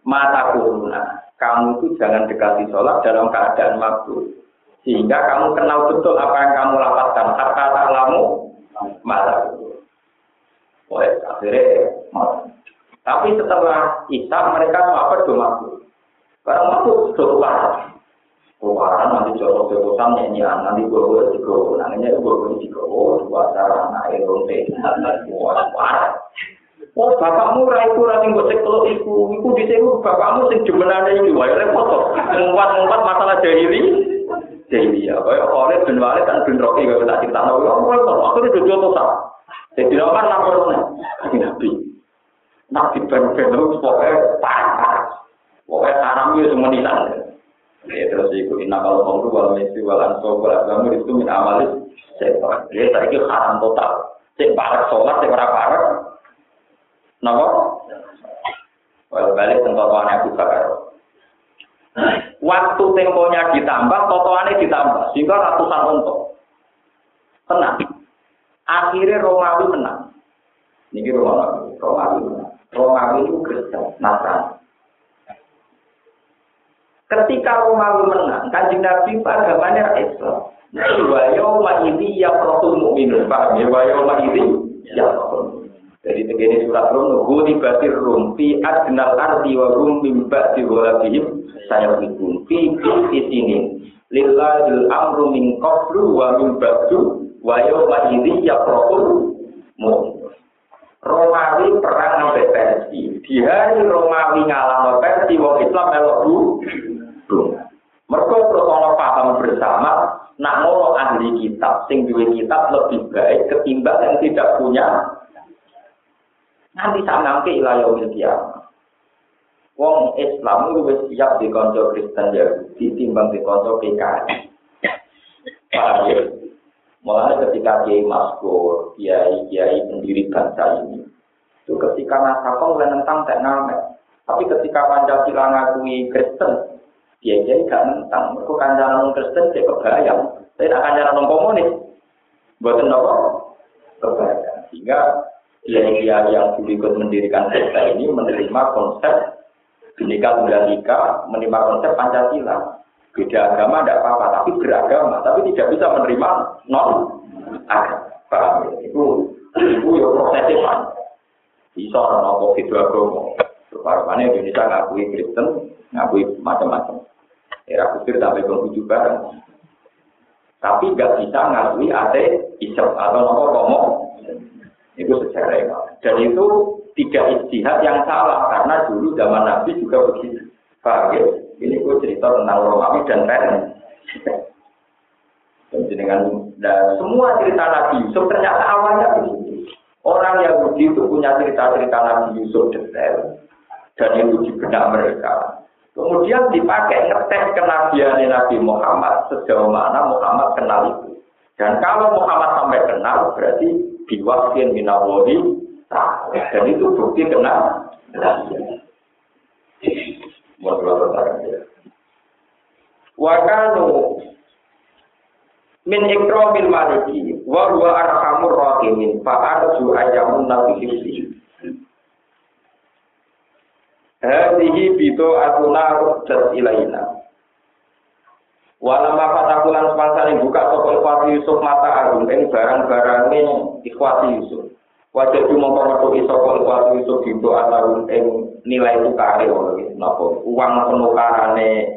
mata kuruna. Kamu itu jangan dekati sholat dalam keadaan mabuk. Sehingga kamu kenal betul apa yang kamu lapatkan. Hatta tak lamu mata. Wah, akhirnya Tapi setelah Islam mereka apa do mabuk. Karena mabuk do parah. Kuaran nanti jodoh jodohan nyanyian nanti gue gue nanya gue gue juga dua cara naik ronte wah parah. Oh, bapakmu ra iku ora sing mbok cekel iku, iku dhisik oh, bapakmu sing jumenane iki wae repot to. Ngumpat-ngumpat masalah jahili. Jahili Jadi ya, kaya kore ben wale kan ben roki kaya tak cinta no yo ngono to. Aku iki to sak. Sing dina kan laporane. Iki nabi. Nabi ben ben lu sopo pak. Wong tanam yo semen ilang. Ya terus iku inna kalau wong lu wale mesti walan sopo lan kamu itu min amalis. Sing pak, ya saiki haram total. Sing parek salat sing ora parek. Napa? Wal balik tentotoannya Abu Bakar. Waktu temponya ditambah, totoannya ditambah. Sehingga ratusan untuk. Tenang. Akhirnya Romawi menang. Ini Romawi. Romawi menang. Romawi itu Kristen, Nasrani. Ketika Romawi menang, kanjeng Nabi agamanya Islam. Wa yawma ini ya rasul mu'minun. Paham ya? Wa yawma ya rasul Jadi tegene surat Rum, Gudi batir Rum, fi adnal ardi wa rum min ba'di ghalabihim saya bikun fi sini. Lillahil amru min qablu wa min ba'du wa yawma ya rasul mu'min. Romawi perang sampai Persia. Di hari Romawi ngalah Persia, wong Islam melok bu. Mereka terus paham bersama, nak ahli kitab, sing duwe kitab lebih baik ketimbang yang tidak punya. Nanti tak nangke ilayah kiamat. Wong Islam itu wis siap di konco Kristen Yahudi timbang di konco PKI. Paham ya? Mulai ketika Kiai Maskur, Kiai Kiai pendiri bangsa ini, itu ketika nasakong oleh tentang ngamet. Tapi ketika Pancasila ngakui Kristen, Kiai Kiai gak nentang. Mereka kancanan Kristen dia kebayang. Saya tidak kancanan non komunis. Buatan apa? Kebayang. Sehingga Kiai yang ikut mendirikan bangsa ini menerima konsep Binika Tunggal Ika menerima konsep Pancasila. Beda agama tidak apa-apa, tapi beragama, tapi tidak bisa menerima non agama. Ya? Itu itu ya prosesnya. Bisa orang nopo itu agama. Rupanya Indonesia ngakui Kristen, ngakui macam-macam. Era kusir begitu bareng. Tapi nggak bisa ngakui Islam atau nopo komo. Itu sejarah Dan itu tidak istihad yang salah karena dulu zaman Nabi juga begitu. Pak, ya? Ini gue cerita tentang Romawi dan Ren. dengan dan semua cerita Nabi Yusuf ternyata awalnya begitu. Orang Yahudi itu punya cerita-cerita Nabi Yusuf detail dan itu di benak mereka. Kemudian dipakai ngetes kenabian Nabi Muhammad sejauh mana Muhammad kenal itu. Dan kalau Muhammad sampai kenal berarti diwakil minawali dan itu bukti kena Wakanu min ikramil maliki wa huwa arhamur rahimin fa arju ayamun nabi hifsi Hadihi bido atuna rujat ilaina Walama fatakulan semasani buka toko ikhwati Yusuf mata agung ini barang-barang ini ikhwati Yusuf. Wajib cuma perlu isok ikhwati Yusuf itu atau yang nilai tukar ya Allah. Nopo uang penukarane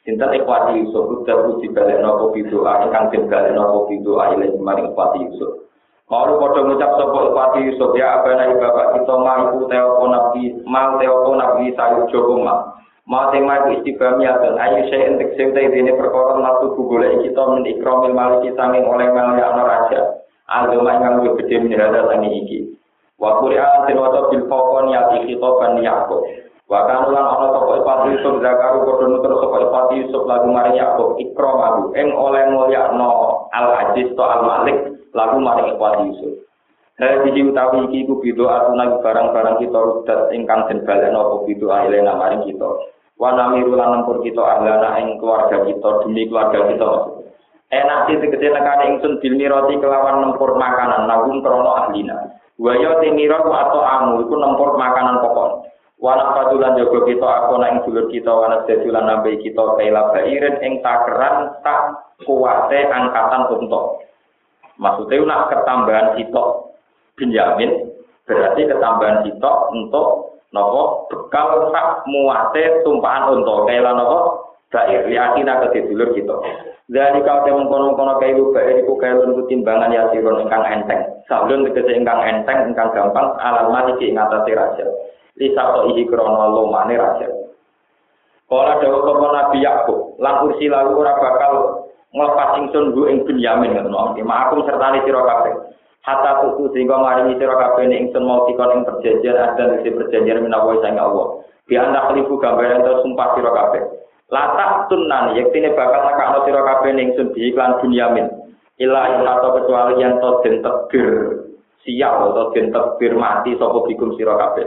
Sintan ikhwati Yusuf udah puji balik nopo itu ayo kan tim balik nopo itu ayo lagi maring ikhwati Yusuf. Kalau kau ngucap sopo ikhwati Yusuf ya apa nih bapak kita mampu teo nabi mal teo nabi sayu joko mah. Ma tema istiqam ya dan ayu saya entek sing ini perkara nafsu golek kita min ikromil maliki sanging oleh mali ana raja agama ingkang luwih gedhe minhada sani iki. Wa Qur'an den waca bil fawqan ya khitaban Yakub. Wa lan ana sapa Ipati Yusuf zakaru padha nutur sapa Ipati Yusuf lagu maring Yakub ikram aku ing oleh mulyakno Al Aziz to Al Malik lagu maring Ipati Yusuf. Hadi utawi iki ku bido atuna barang-barang kita rudat ingkang den baleno apa bido ailena maring kita. Wa namiru lan nempur kita ahlana ing keluarga kita demi keluarga kita. enak sih tegese nekane ingsun bil mirati kelawan nempur makanan. Nabung krono ahlina. Wa ya timirat atau amu iku nempur makanan pokok. Wanak patulan jaga kita aku nang dulur kita wanak jadulan nambahi kita kaila bairin ing takeran tak kuwate angkatan untuk. Maksudnya nak ketambahan kita Benjamin berarti ketambahan kita untuk nopo bekal tak muate tumpahan untuk kaila nopo bair yakin ke dulur kita dari kau temu kono kono kayak lu baik itu kayak lu timbangan ya sirun ingkang enteng. Sablon tegese ingkang enteng, ingkang gampang alam mati ki raja. Lisa to ihi krono lo mane raja. Kala dawa kapa Nabi Yakub, lan kursi lalu ora bakal nglepas ingsun bu ing Benyamin ngoten mawon. Ma'akum sertane sira. Hatta tuku sehingga maringi sira kabeh ing ingsun mau dikon ing perjanjian ada di perjanjian menawa sang Allah. Bi anda khalifu gambaran sumpah sira kabeh. Latak tunan yektine bakal nekakno sira kabeh ning sun iklan Bunyamin. Ila atau kecuali yang to den tebir siap atau den tebir mati sapa bikum sira kabeh.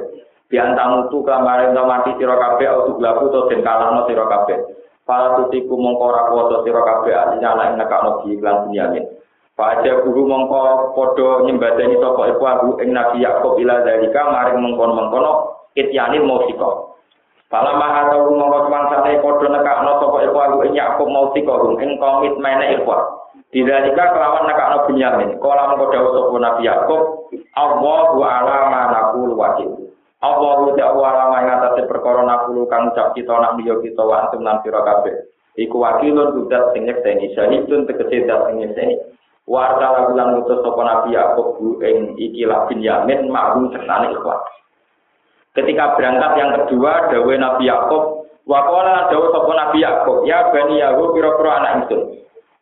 Biantamu tu kamarin to mati sira kabeh atau glabu to den kalahno sira kabeh. Para tutiku mongko ora kuwasa sira kabeh artinya ana ing nekakno iklan Bunyamin. Paja guru mongko padha nyembadani sapa iku aku ing Nabi Yakub ila dalika maring mengkon-mengkono ityanin musika. Pala maha tau mongko semangsane padha nekakno sapa iku aku ing Yakub mau tika ing komitmene iku. Didalika kelawan nekakno Bunyamin. Kala mongko dawuh sapa Nabi Yakub, Allahu ala ma naqul wakil. Allahu ta'ala ma ngatasi perkara nakulu kang ucap kita nak liya kita wa antum lan sira kabeh. Iku wakilun kudat sing nyekseni, syahidun tegese dat sing nyekseni. Wa arsala bulan ngutus sapa Nabi Yakub bu ing ikilah bin Yamin ma'hum sertane ikhwan. Ketika berangkat yang kedua, dawe Nabi Yakub, wakola dawe sapa Nabi Yakub, ya bani Yakub pira-pira anak ingsun.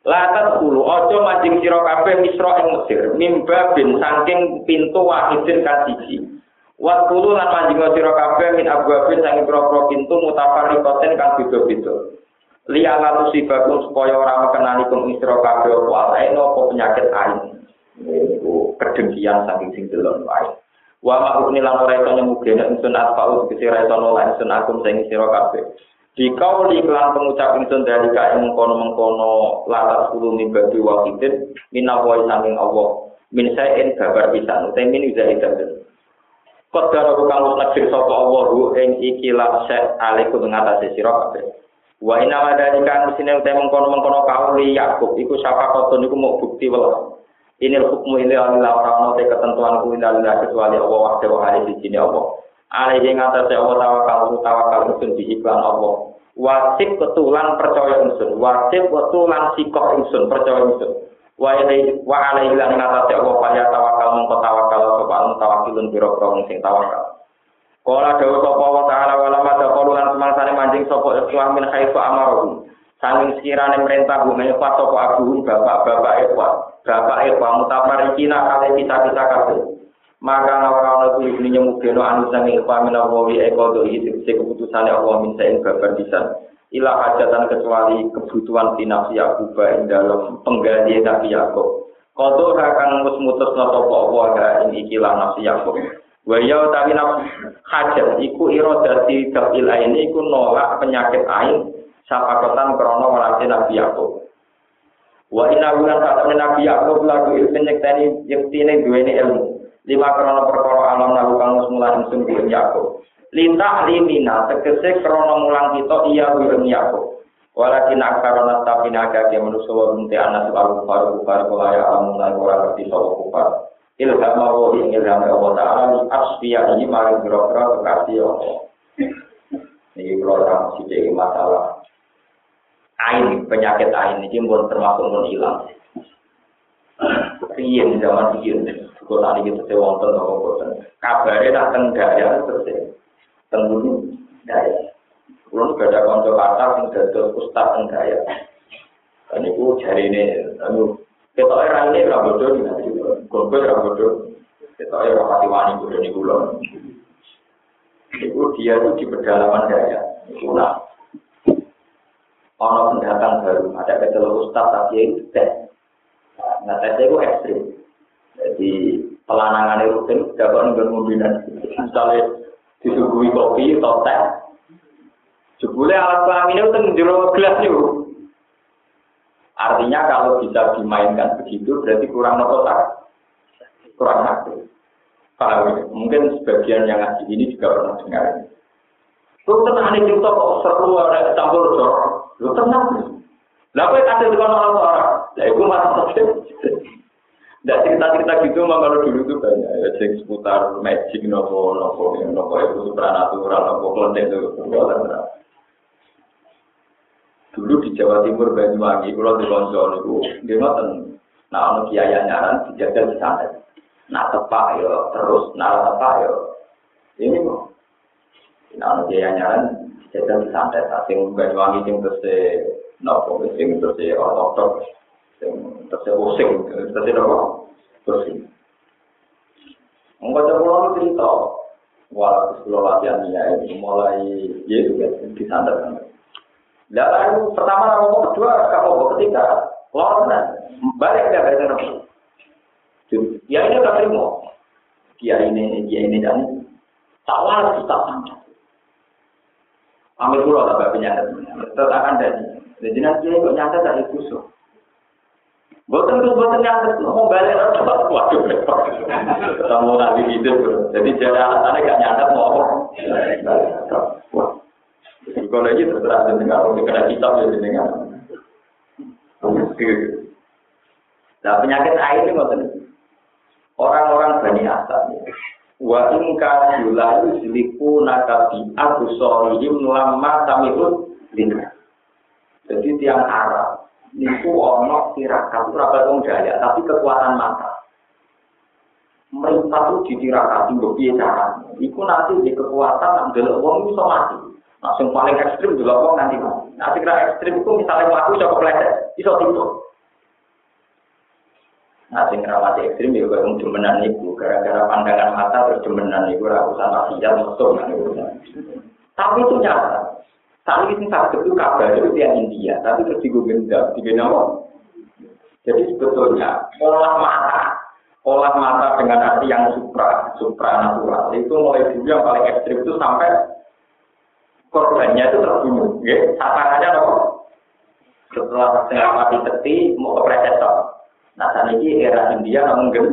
Latat kulu, ojo mancing sira kabeh misra ing Mesir, mimba bin saking pintu wahidin kasiji. Wat kulu lan mancing sira kabeh min abwabin saking pira-pira pintu mutafarriqatin kang beda-beda. Liya lalu sibakum supaya ora mengenali kum isra kabeh apa alaino apa penyakit ain. Niku kedengkian saking sing delon wae. Wa ma'ukni lan ora iso nyemugene ingsun asfa'u tegese ora iso nolak ingsun akum sing sira kabeh. Dikau li kelan pengucap ingsun dari ka ing mengkono-mengkono latar sepuluh mimbabi wakidin minawai sanging Allah min sayin gabar pisan utai min iza idan Kodar aku kang nekdir sapa Allah ing ikilah set alaikum ngatasi sira kabeh. Wa inna wa dalika mesine utai mengkono-mengkono kauli Yakub iku sapa koton iku mau bukti welas. Ini hukmu ini adalah orang note ketentuan ku indah kecuali Allah waktu wa di sini Allah. Alaihi yang atas Allah tawakal tawakal usun di iklan Allah. Wajib ketulan percaya usun. Wajib ketulan sikok usun percaya usun. Wa ilaihi wa alaihi lan atas Allah kaya tawakal mongko tawakal sapa anu tawakilun pira-pira sing tawakal. Kala dawuh sapa wa ta'ala wa lamma taqulu lan semangsane manjing sapa ikhwan min haitsu amaruhum. Sanging sekiranya perintah bumi apa sapa abu bapak-bapak ikhwan. bapak Eva mutafarikina kali kita-kita kabeh. Maka orang itu ibni nyemugeno anu sangi Eva minawawi eko do hidup si keputusan Allah minta ing babar pisan. Ilah hajatan kecuali kebutuhan finasi aku ing dalam pengganti Nabi Yakub. Kodo akan mus mutus nopo Allah ing ikilah nafsi Yakub. Waya utawi nafsi hajat iku irodasi dapil ini iku nolak penyakit ain sapakotan krono walasi Nabi Yakub. Wa inna bulan saat Nabi Yakub lagu ilmu nyekteni yektine duweni ilmu. Lima krono perkara alam lalu kang mulan ingsun kuwi Yakub. Linta limina tegese krono mulang kita iya kuwi Yakub. Walakin akarona tapi naga ke manusia wa binti anas al kufar kufar kula alam ngerti kufar. Ilham Allah ing ilham Allah Ta'ala li asfiya ini mari biro-biro kekasih Allah. Ini kalau sithik masalah ain penyakit ain ini pun termasuk pun hilang. Riyen zaman riyen, kalau tadi kita sewa wonten apa boten. Kabare nak teng daya terus bumi daya. Kulo gak ada kanca kata sing dados ustaz teng daya. Dan itu jari ini, anu, kita era ini ora bodoh, gombel ora bodoh. Kita era pati wani bodoh kulo. Itu dia itu di pedalaman daya. Itu nah, ono pendatang baru, ada kecelok ustaz tapi itu tes. Nah tesnya itu ekstrim. Jadi pelanangan itu kan dapat nunggu mobilan. Misalnya disuguhi kopi atau teh. Jebule alat kelamin itu jero gelas itu. Artinya kalau bisa dimainkan begitu berarti kurang nopo kurang aktif. Paham ya? Mungkin sebagian yang ngaji ini juga pernah dengar. Itu tenang ini kita kok seru ada campur jorok. Lu tenang. Lah kowe kasih di orang orang. Ya itu masalah. Tidak cerita-cerita gitu mah kalau dulu tuh banyak ya cek seputar magic nopo nopo nopo itu supranatural nopo kelenteng itu dulu di Jawa Timur Banyuwangi kalau di Loncol itu dia ngoten nah ono kiai nyaran dijaga di sana nah tepak yo terus nah tepak yo ini kok nah ono kiai nyaran jadi santai, sing Banyuwangi sing terus nopo sing terus ortodok, sing terus using, terus nopo terus. Enggak ada pulau cerita, walau sekolah latihan ya ini mulai ya itu kan di santai kan. Lalu pertama kedua kamu ketika lawan balik dia balik nopo. Ya ini tak terima. Dia ini, dia ini dan tak waras tak santai. Ambil pulau tak penyadat. Tetap akan jadi. Jadi nanti kok nyata tak kusuk. Bukan tuh bukan nyata mau balik atau waduh Kamu nanti hidup. Jadi jadi alasannya gak nyata mau apa. Kalau lagi terserah dengan kalau kena kitab ya dengan. Nah penyakit air ini ngoten. Orang-orang Bani Asam wa in kanu la yusliku nakabi aku sorihim lama tamikun lina. Jadi tiang Arab niku ono tirakat ora wong daya tapi kekuatan mata. Merintah itu ditirakati mbok piye cara iku nanti di kekuatan ndelok wong iso mati. Nah sing paling ekstrim delok wong nanti mati. Nah sing ekstrim itu misalnya mlaku iso kepleset iso tipu Nah, sing rawat ekstrim ya kayak demenan itu, gara-gara pandangan mata terus itu ora usah maksiat mesum. Tapi itu nyata. Saat ini saat itu kabar itu yang India, tapi terus digo gendam, digo Jadi sebetulnya olah mata, olah mata dengan arti yang supra, supra natural itu mulai dulu yang paling ekstrim itu sampai korbannya itu terbunuh. Ya, sasarannya apa? Setelah setengah mati teti mau ke presetor. Nah, saat ini era India namun gen.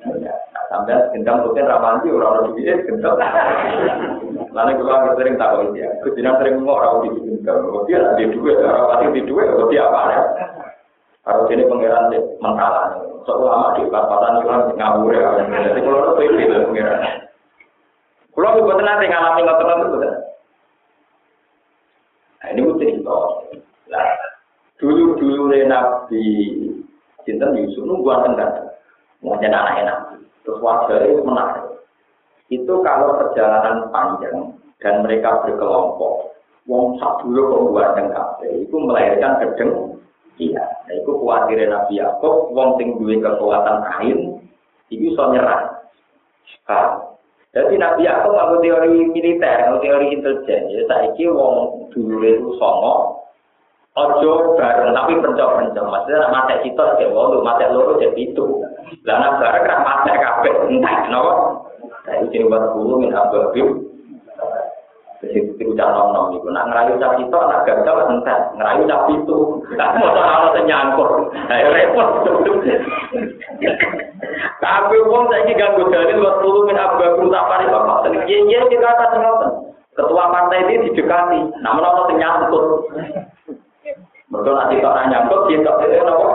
Nah, sampai gendam mungkin ramanti orang orang di gendam. Lalu kalau sering tahu dia, kemudian sering ngomong orang di gendam. Dia di dua, orang pasti di dua, dia apa ya? Harus ini pangeran mentalan. Seulama di papasan itu ngawur ya. Jadi kalau itu itu pangeran. Kalau ibu nanti ngalami ngotot itu Nah ini gue cerita. Nah, dulu dulu nabi Cinta Yusuf nunggu tengah, mau jadi anak enak. Terus wajar itu menarik. Itu kalau perjalanan panjang dan mereka berkelompok, wong sabulu kok buat kafe, itu melahirkan gedeng. Iya, nah, itu khawatir Nabi Yakub, wong sing kekuatan kain, itu bisa nyerah. Nah, jadi Nabi Yakub nganggo teori militer, nganggo teori intelijen. Ya saiki wong dulu itu songo, Ojo bareng tapi pencok-pencok. Maksudnya mata kita ya walu, mata loro jadi itu. Lah nak bareng kan mata kabeh entah kenapa. Nah itu jadi buat bulu min ababim. Terus itu tiru calon nom itu. Nak ngerayu cap itu, nak gagal entah. Ngerayu cap itu. Nah mau soal nyangkut. Nah repot. Tapi uang saya ini ganggu dalil buat bulu min ababim tak pari bapak. Iya iya kita atas Ketua partai ini didekati. Namun orang nyangkut. Mereka nanti tak nyangkut, tak boleh apa?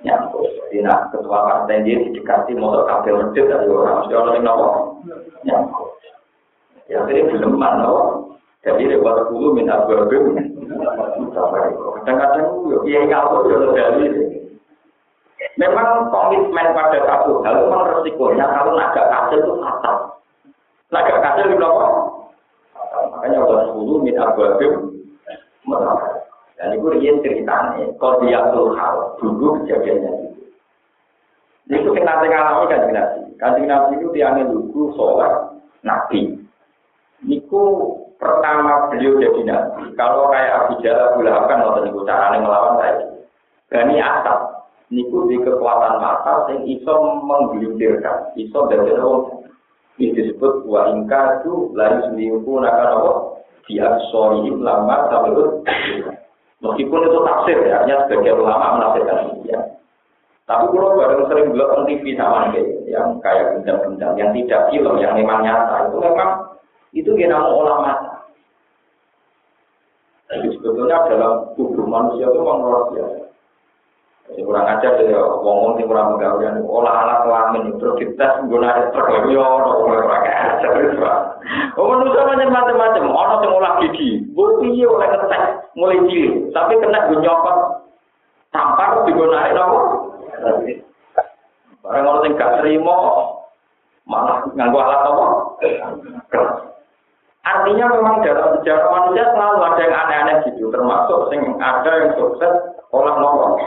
Nyangkut. Jadi nak ketua partai dia didekati motor kabel medit dari orang. Mesti orang yang apa? Nyangkut. Ya, jadi belum mana. Jadi lewat dulu minta berbeda. Kadang-kadang ya kalau ya dari Memang komitmen pada satu hal memang resikonya kalau naga kasil itu fatal. Naga kasil itu apa? Makanya Allah dulu minta berbeda. Dan itu dia ceritanya, dia hal, dulu kejadiannya itu. Itu yang nanti ngalami kan nabi. Kanjeng nabi itu tiangnya lugu sholat nabi. Niku pertama beliau jadi nabi. Kalau kayak Abu Jalal Abu kan waktu niku caranya melawan saya. Gani asap. Niku di kekuatan mata yang iso menggelintirkan, iso dari orang. Ini disebut wa itu lalu sendiri pun akan apa? Dia sorry lama sampai itu. Meskipun itu tafsir ya, artinya sebagai ulama menafsirkan ini ya. Tapi kalau bareng sering bilang TV sama nih, yang kayak bintang-bintang, yang tidak film, yang memang nyata, itu memang itu kita mau ulama. Jadi sebetulnya dalam tubuh manusia itu memang luar biasa. Jadi kurang ajar ya, ngomong sing kurang menggawean, olah alat kelamin itu kita menggunakan truk lagi, ya, orang ajar itu. Oh, manusia macam-macam, orang yang olah gigi, bu iya oleh ngetek, mulai cilik, tapi kena nyopot tampar digunakan apa? Barang orang yang gak terima, malah nganggu alat apa? Artinya memang dalam sejarah manusia selalu ada yang aneh-aneh gitu, termasuk yang ada yang sukses olah nolong.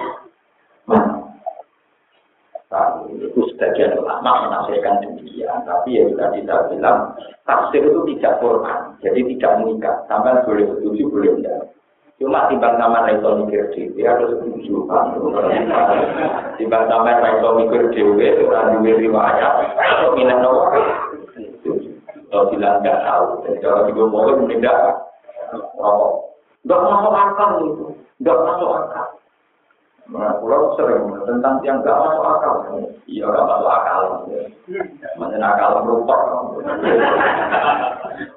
itu sebagian ulama menafsirkan demikian, tapi ya sudah kita bilang tafsir itu tidak formal, jadi tidak mengikat. Sampai boleh setuju, boleh tidak. Cuma timbang sama Raiso mikir dewi harus setuju kan. Timbang sama Raiso mikir itu orang duwe riwayat atau minat nopo. Kalau bilang nggak tahu, kalau juga boleh tidak rokok. Nggak masuk akal itu, nggak masuk akal. Nah, pulau sering tentang yang nggak masuk akal. Iya, nggak masuk akal. Macam akal berupa.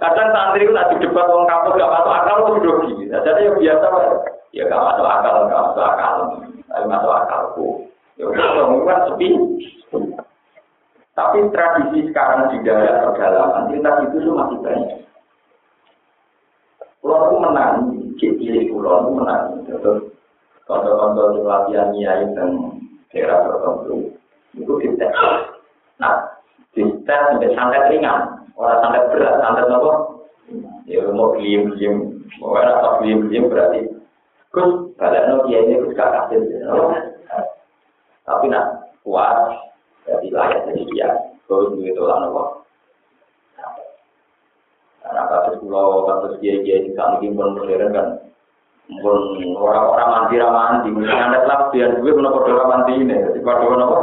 Kadang santri itu tadi debat orang kampus nggak masuk akal, itu grogi. Nah, jadi yang biasa, ya nggak masuk akal, nggak masuk akal. Tapi masuk akalku. Ya udah, kan sepi. Tapi tradisi sekarang di daerah pedalaman, lintas itu masih banyak. Pulau itu menang, cilik pulau itu menang. Kontrol-kontrol di latihan nyai dan daerah tertentu itu dites. Nah, dites sampai santet ringan, orang santet berat, santet apa? Ya mau diem-diem, mau rasa diem-diem berarti. Gus, balik no kiai ini gus gak kasih. Tapi nak kuat, jadi layak jadi dia. Gus begitu lah nopo. Karena kasus pulau, kasus kiai-kiai di sana ini pun modern kan. Orang-orang mandi ramandi, nyandet lah dia gue pun podo ramandi ini, jadi podo nopo.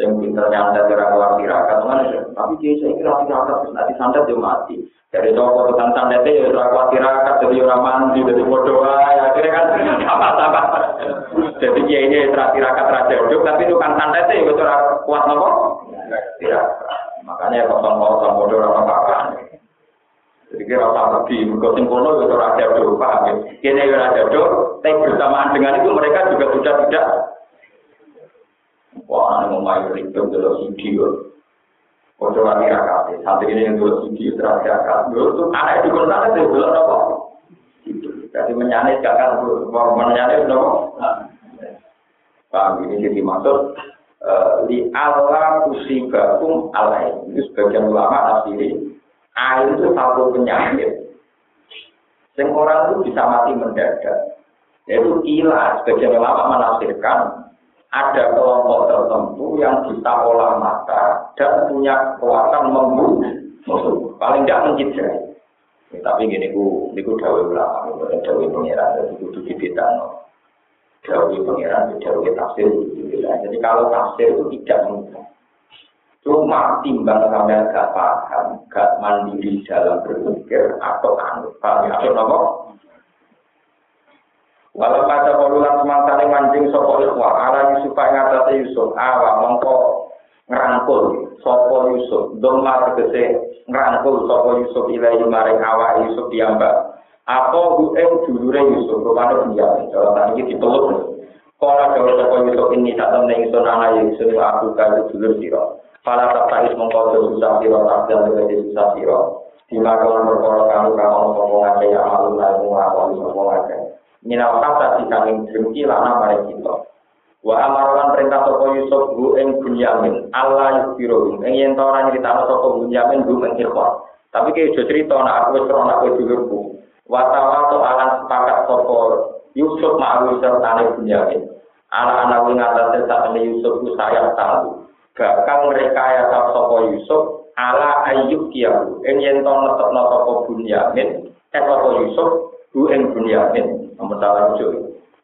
Yang pintar nyandet kira keluar tirakat, tapi kiai saya kira tirakat nanti santet dia mati. Dari toko tukang santet ya ora kuat tirakat, jadi orang mandi, jadi podo aja, akhirnya kan apa-apa. Jadi kiai ini tirakat raja hidup, tapi tukang santet ya ora kuat nopo. Tirakat. Makanya kosong-kosong orang apa-apa. Jadi usah pergi, mereka singkono itu raja do, paham ya? Kini ya raja do, tapi bersamaan dengan itu mereka juga sudah tidak. Wah, ini mau main itu dulu video. Kode lagi rakyat, santri ini yang dulu video terakhir rakyat. Dulu tuh anak itu kalau ada dulu apa? Jadi menyanis gak kan, mau menyanis dong. Paham ini jadi maksud di Allah kusibakum alai. Itu sebagian ulama nafsiri. Air itu satu penyakit. Yang orang itu bisa mati mendadak. Yaitu gila. Sebagian ulama menafsirkan ada kelompok tertentu yang bisa olah mata dan punya kekuatan membunuh. Paling tidak mencidrai. Ya, tapi gini ku, ini ku dawe ulama, bukan dawe pengiran, jadi kudu dibedano. Dawe pengiran, dawe tafsir, jadi kalau tafsir itu tidak mudah. Cuma timbang sampai gak paham, gak mandiri dalam berpikir atau anut. Ya? Atau apa? Walau kata semangsa ini mancing sopo ikhwah, ala Yusuf yang atas Yusuf, awa mongko ngerangkul sopo Yusuf, doma tegese ngerangkul sopo Yusuf ilahi maring awa Yusuf diambak. Apa hu'em dulure Yusuf, rumahnya penjamin, jawaban ini dipeluk. Kala jauh sopo Yusuf ini tak temen Yusuf anak Yusuf aku kayu dulur siro. Para terkait mengkau susah siro, abdal dengan susah siro. Dimakan berkoro kamu kamu sopo ngake yang malu lalu ngakoni sopo ngake. Minal kata dikangin dengki lana mari kita. Wa amarolan perintah sopo Yusuf bu ing Bunyamin. Allah yusbiro ing yen ta ora nyritano sopo Bunyamin bu ikhwan. Tapi ke jo cerita nak aku ora nak dulurku. Wa tawato alan sepakat sopo Yusuf ma'awi sertane Bunyamin. Anak-anak wing atase sakmene Yusuf ku saya tahu. Bakal mereka ya sopo Yusuf ala ayyub kiyahu. Ing yen to netepno sopo Bunyamin, eh sopo Yusuf bu ing Bunyamin. Nomor salah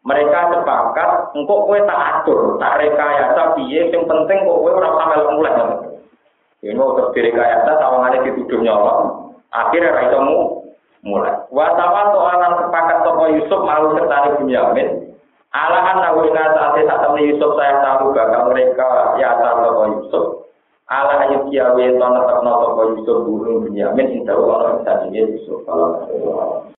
Mereka sepakat, engkau kue tak atur, tak rekayasa piye, yang penting kok kue orang sampai mulai. Ini mau terus direkayasa, tawangannya dituduh nyolong, akhirnya raisamu mulai. Watawan soalan sepakat toko Yusuf malu serta Bunyamin, Alahan nawina saat saat temen Yusuf saya tahu bakal mereka ya toko Yusuf. Allah ayat kiawe to netepno toko Yusuf burung Bunyamin indah Allah bisa Yusuf kalau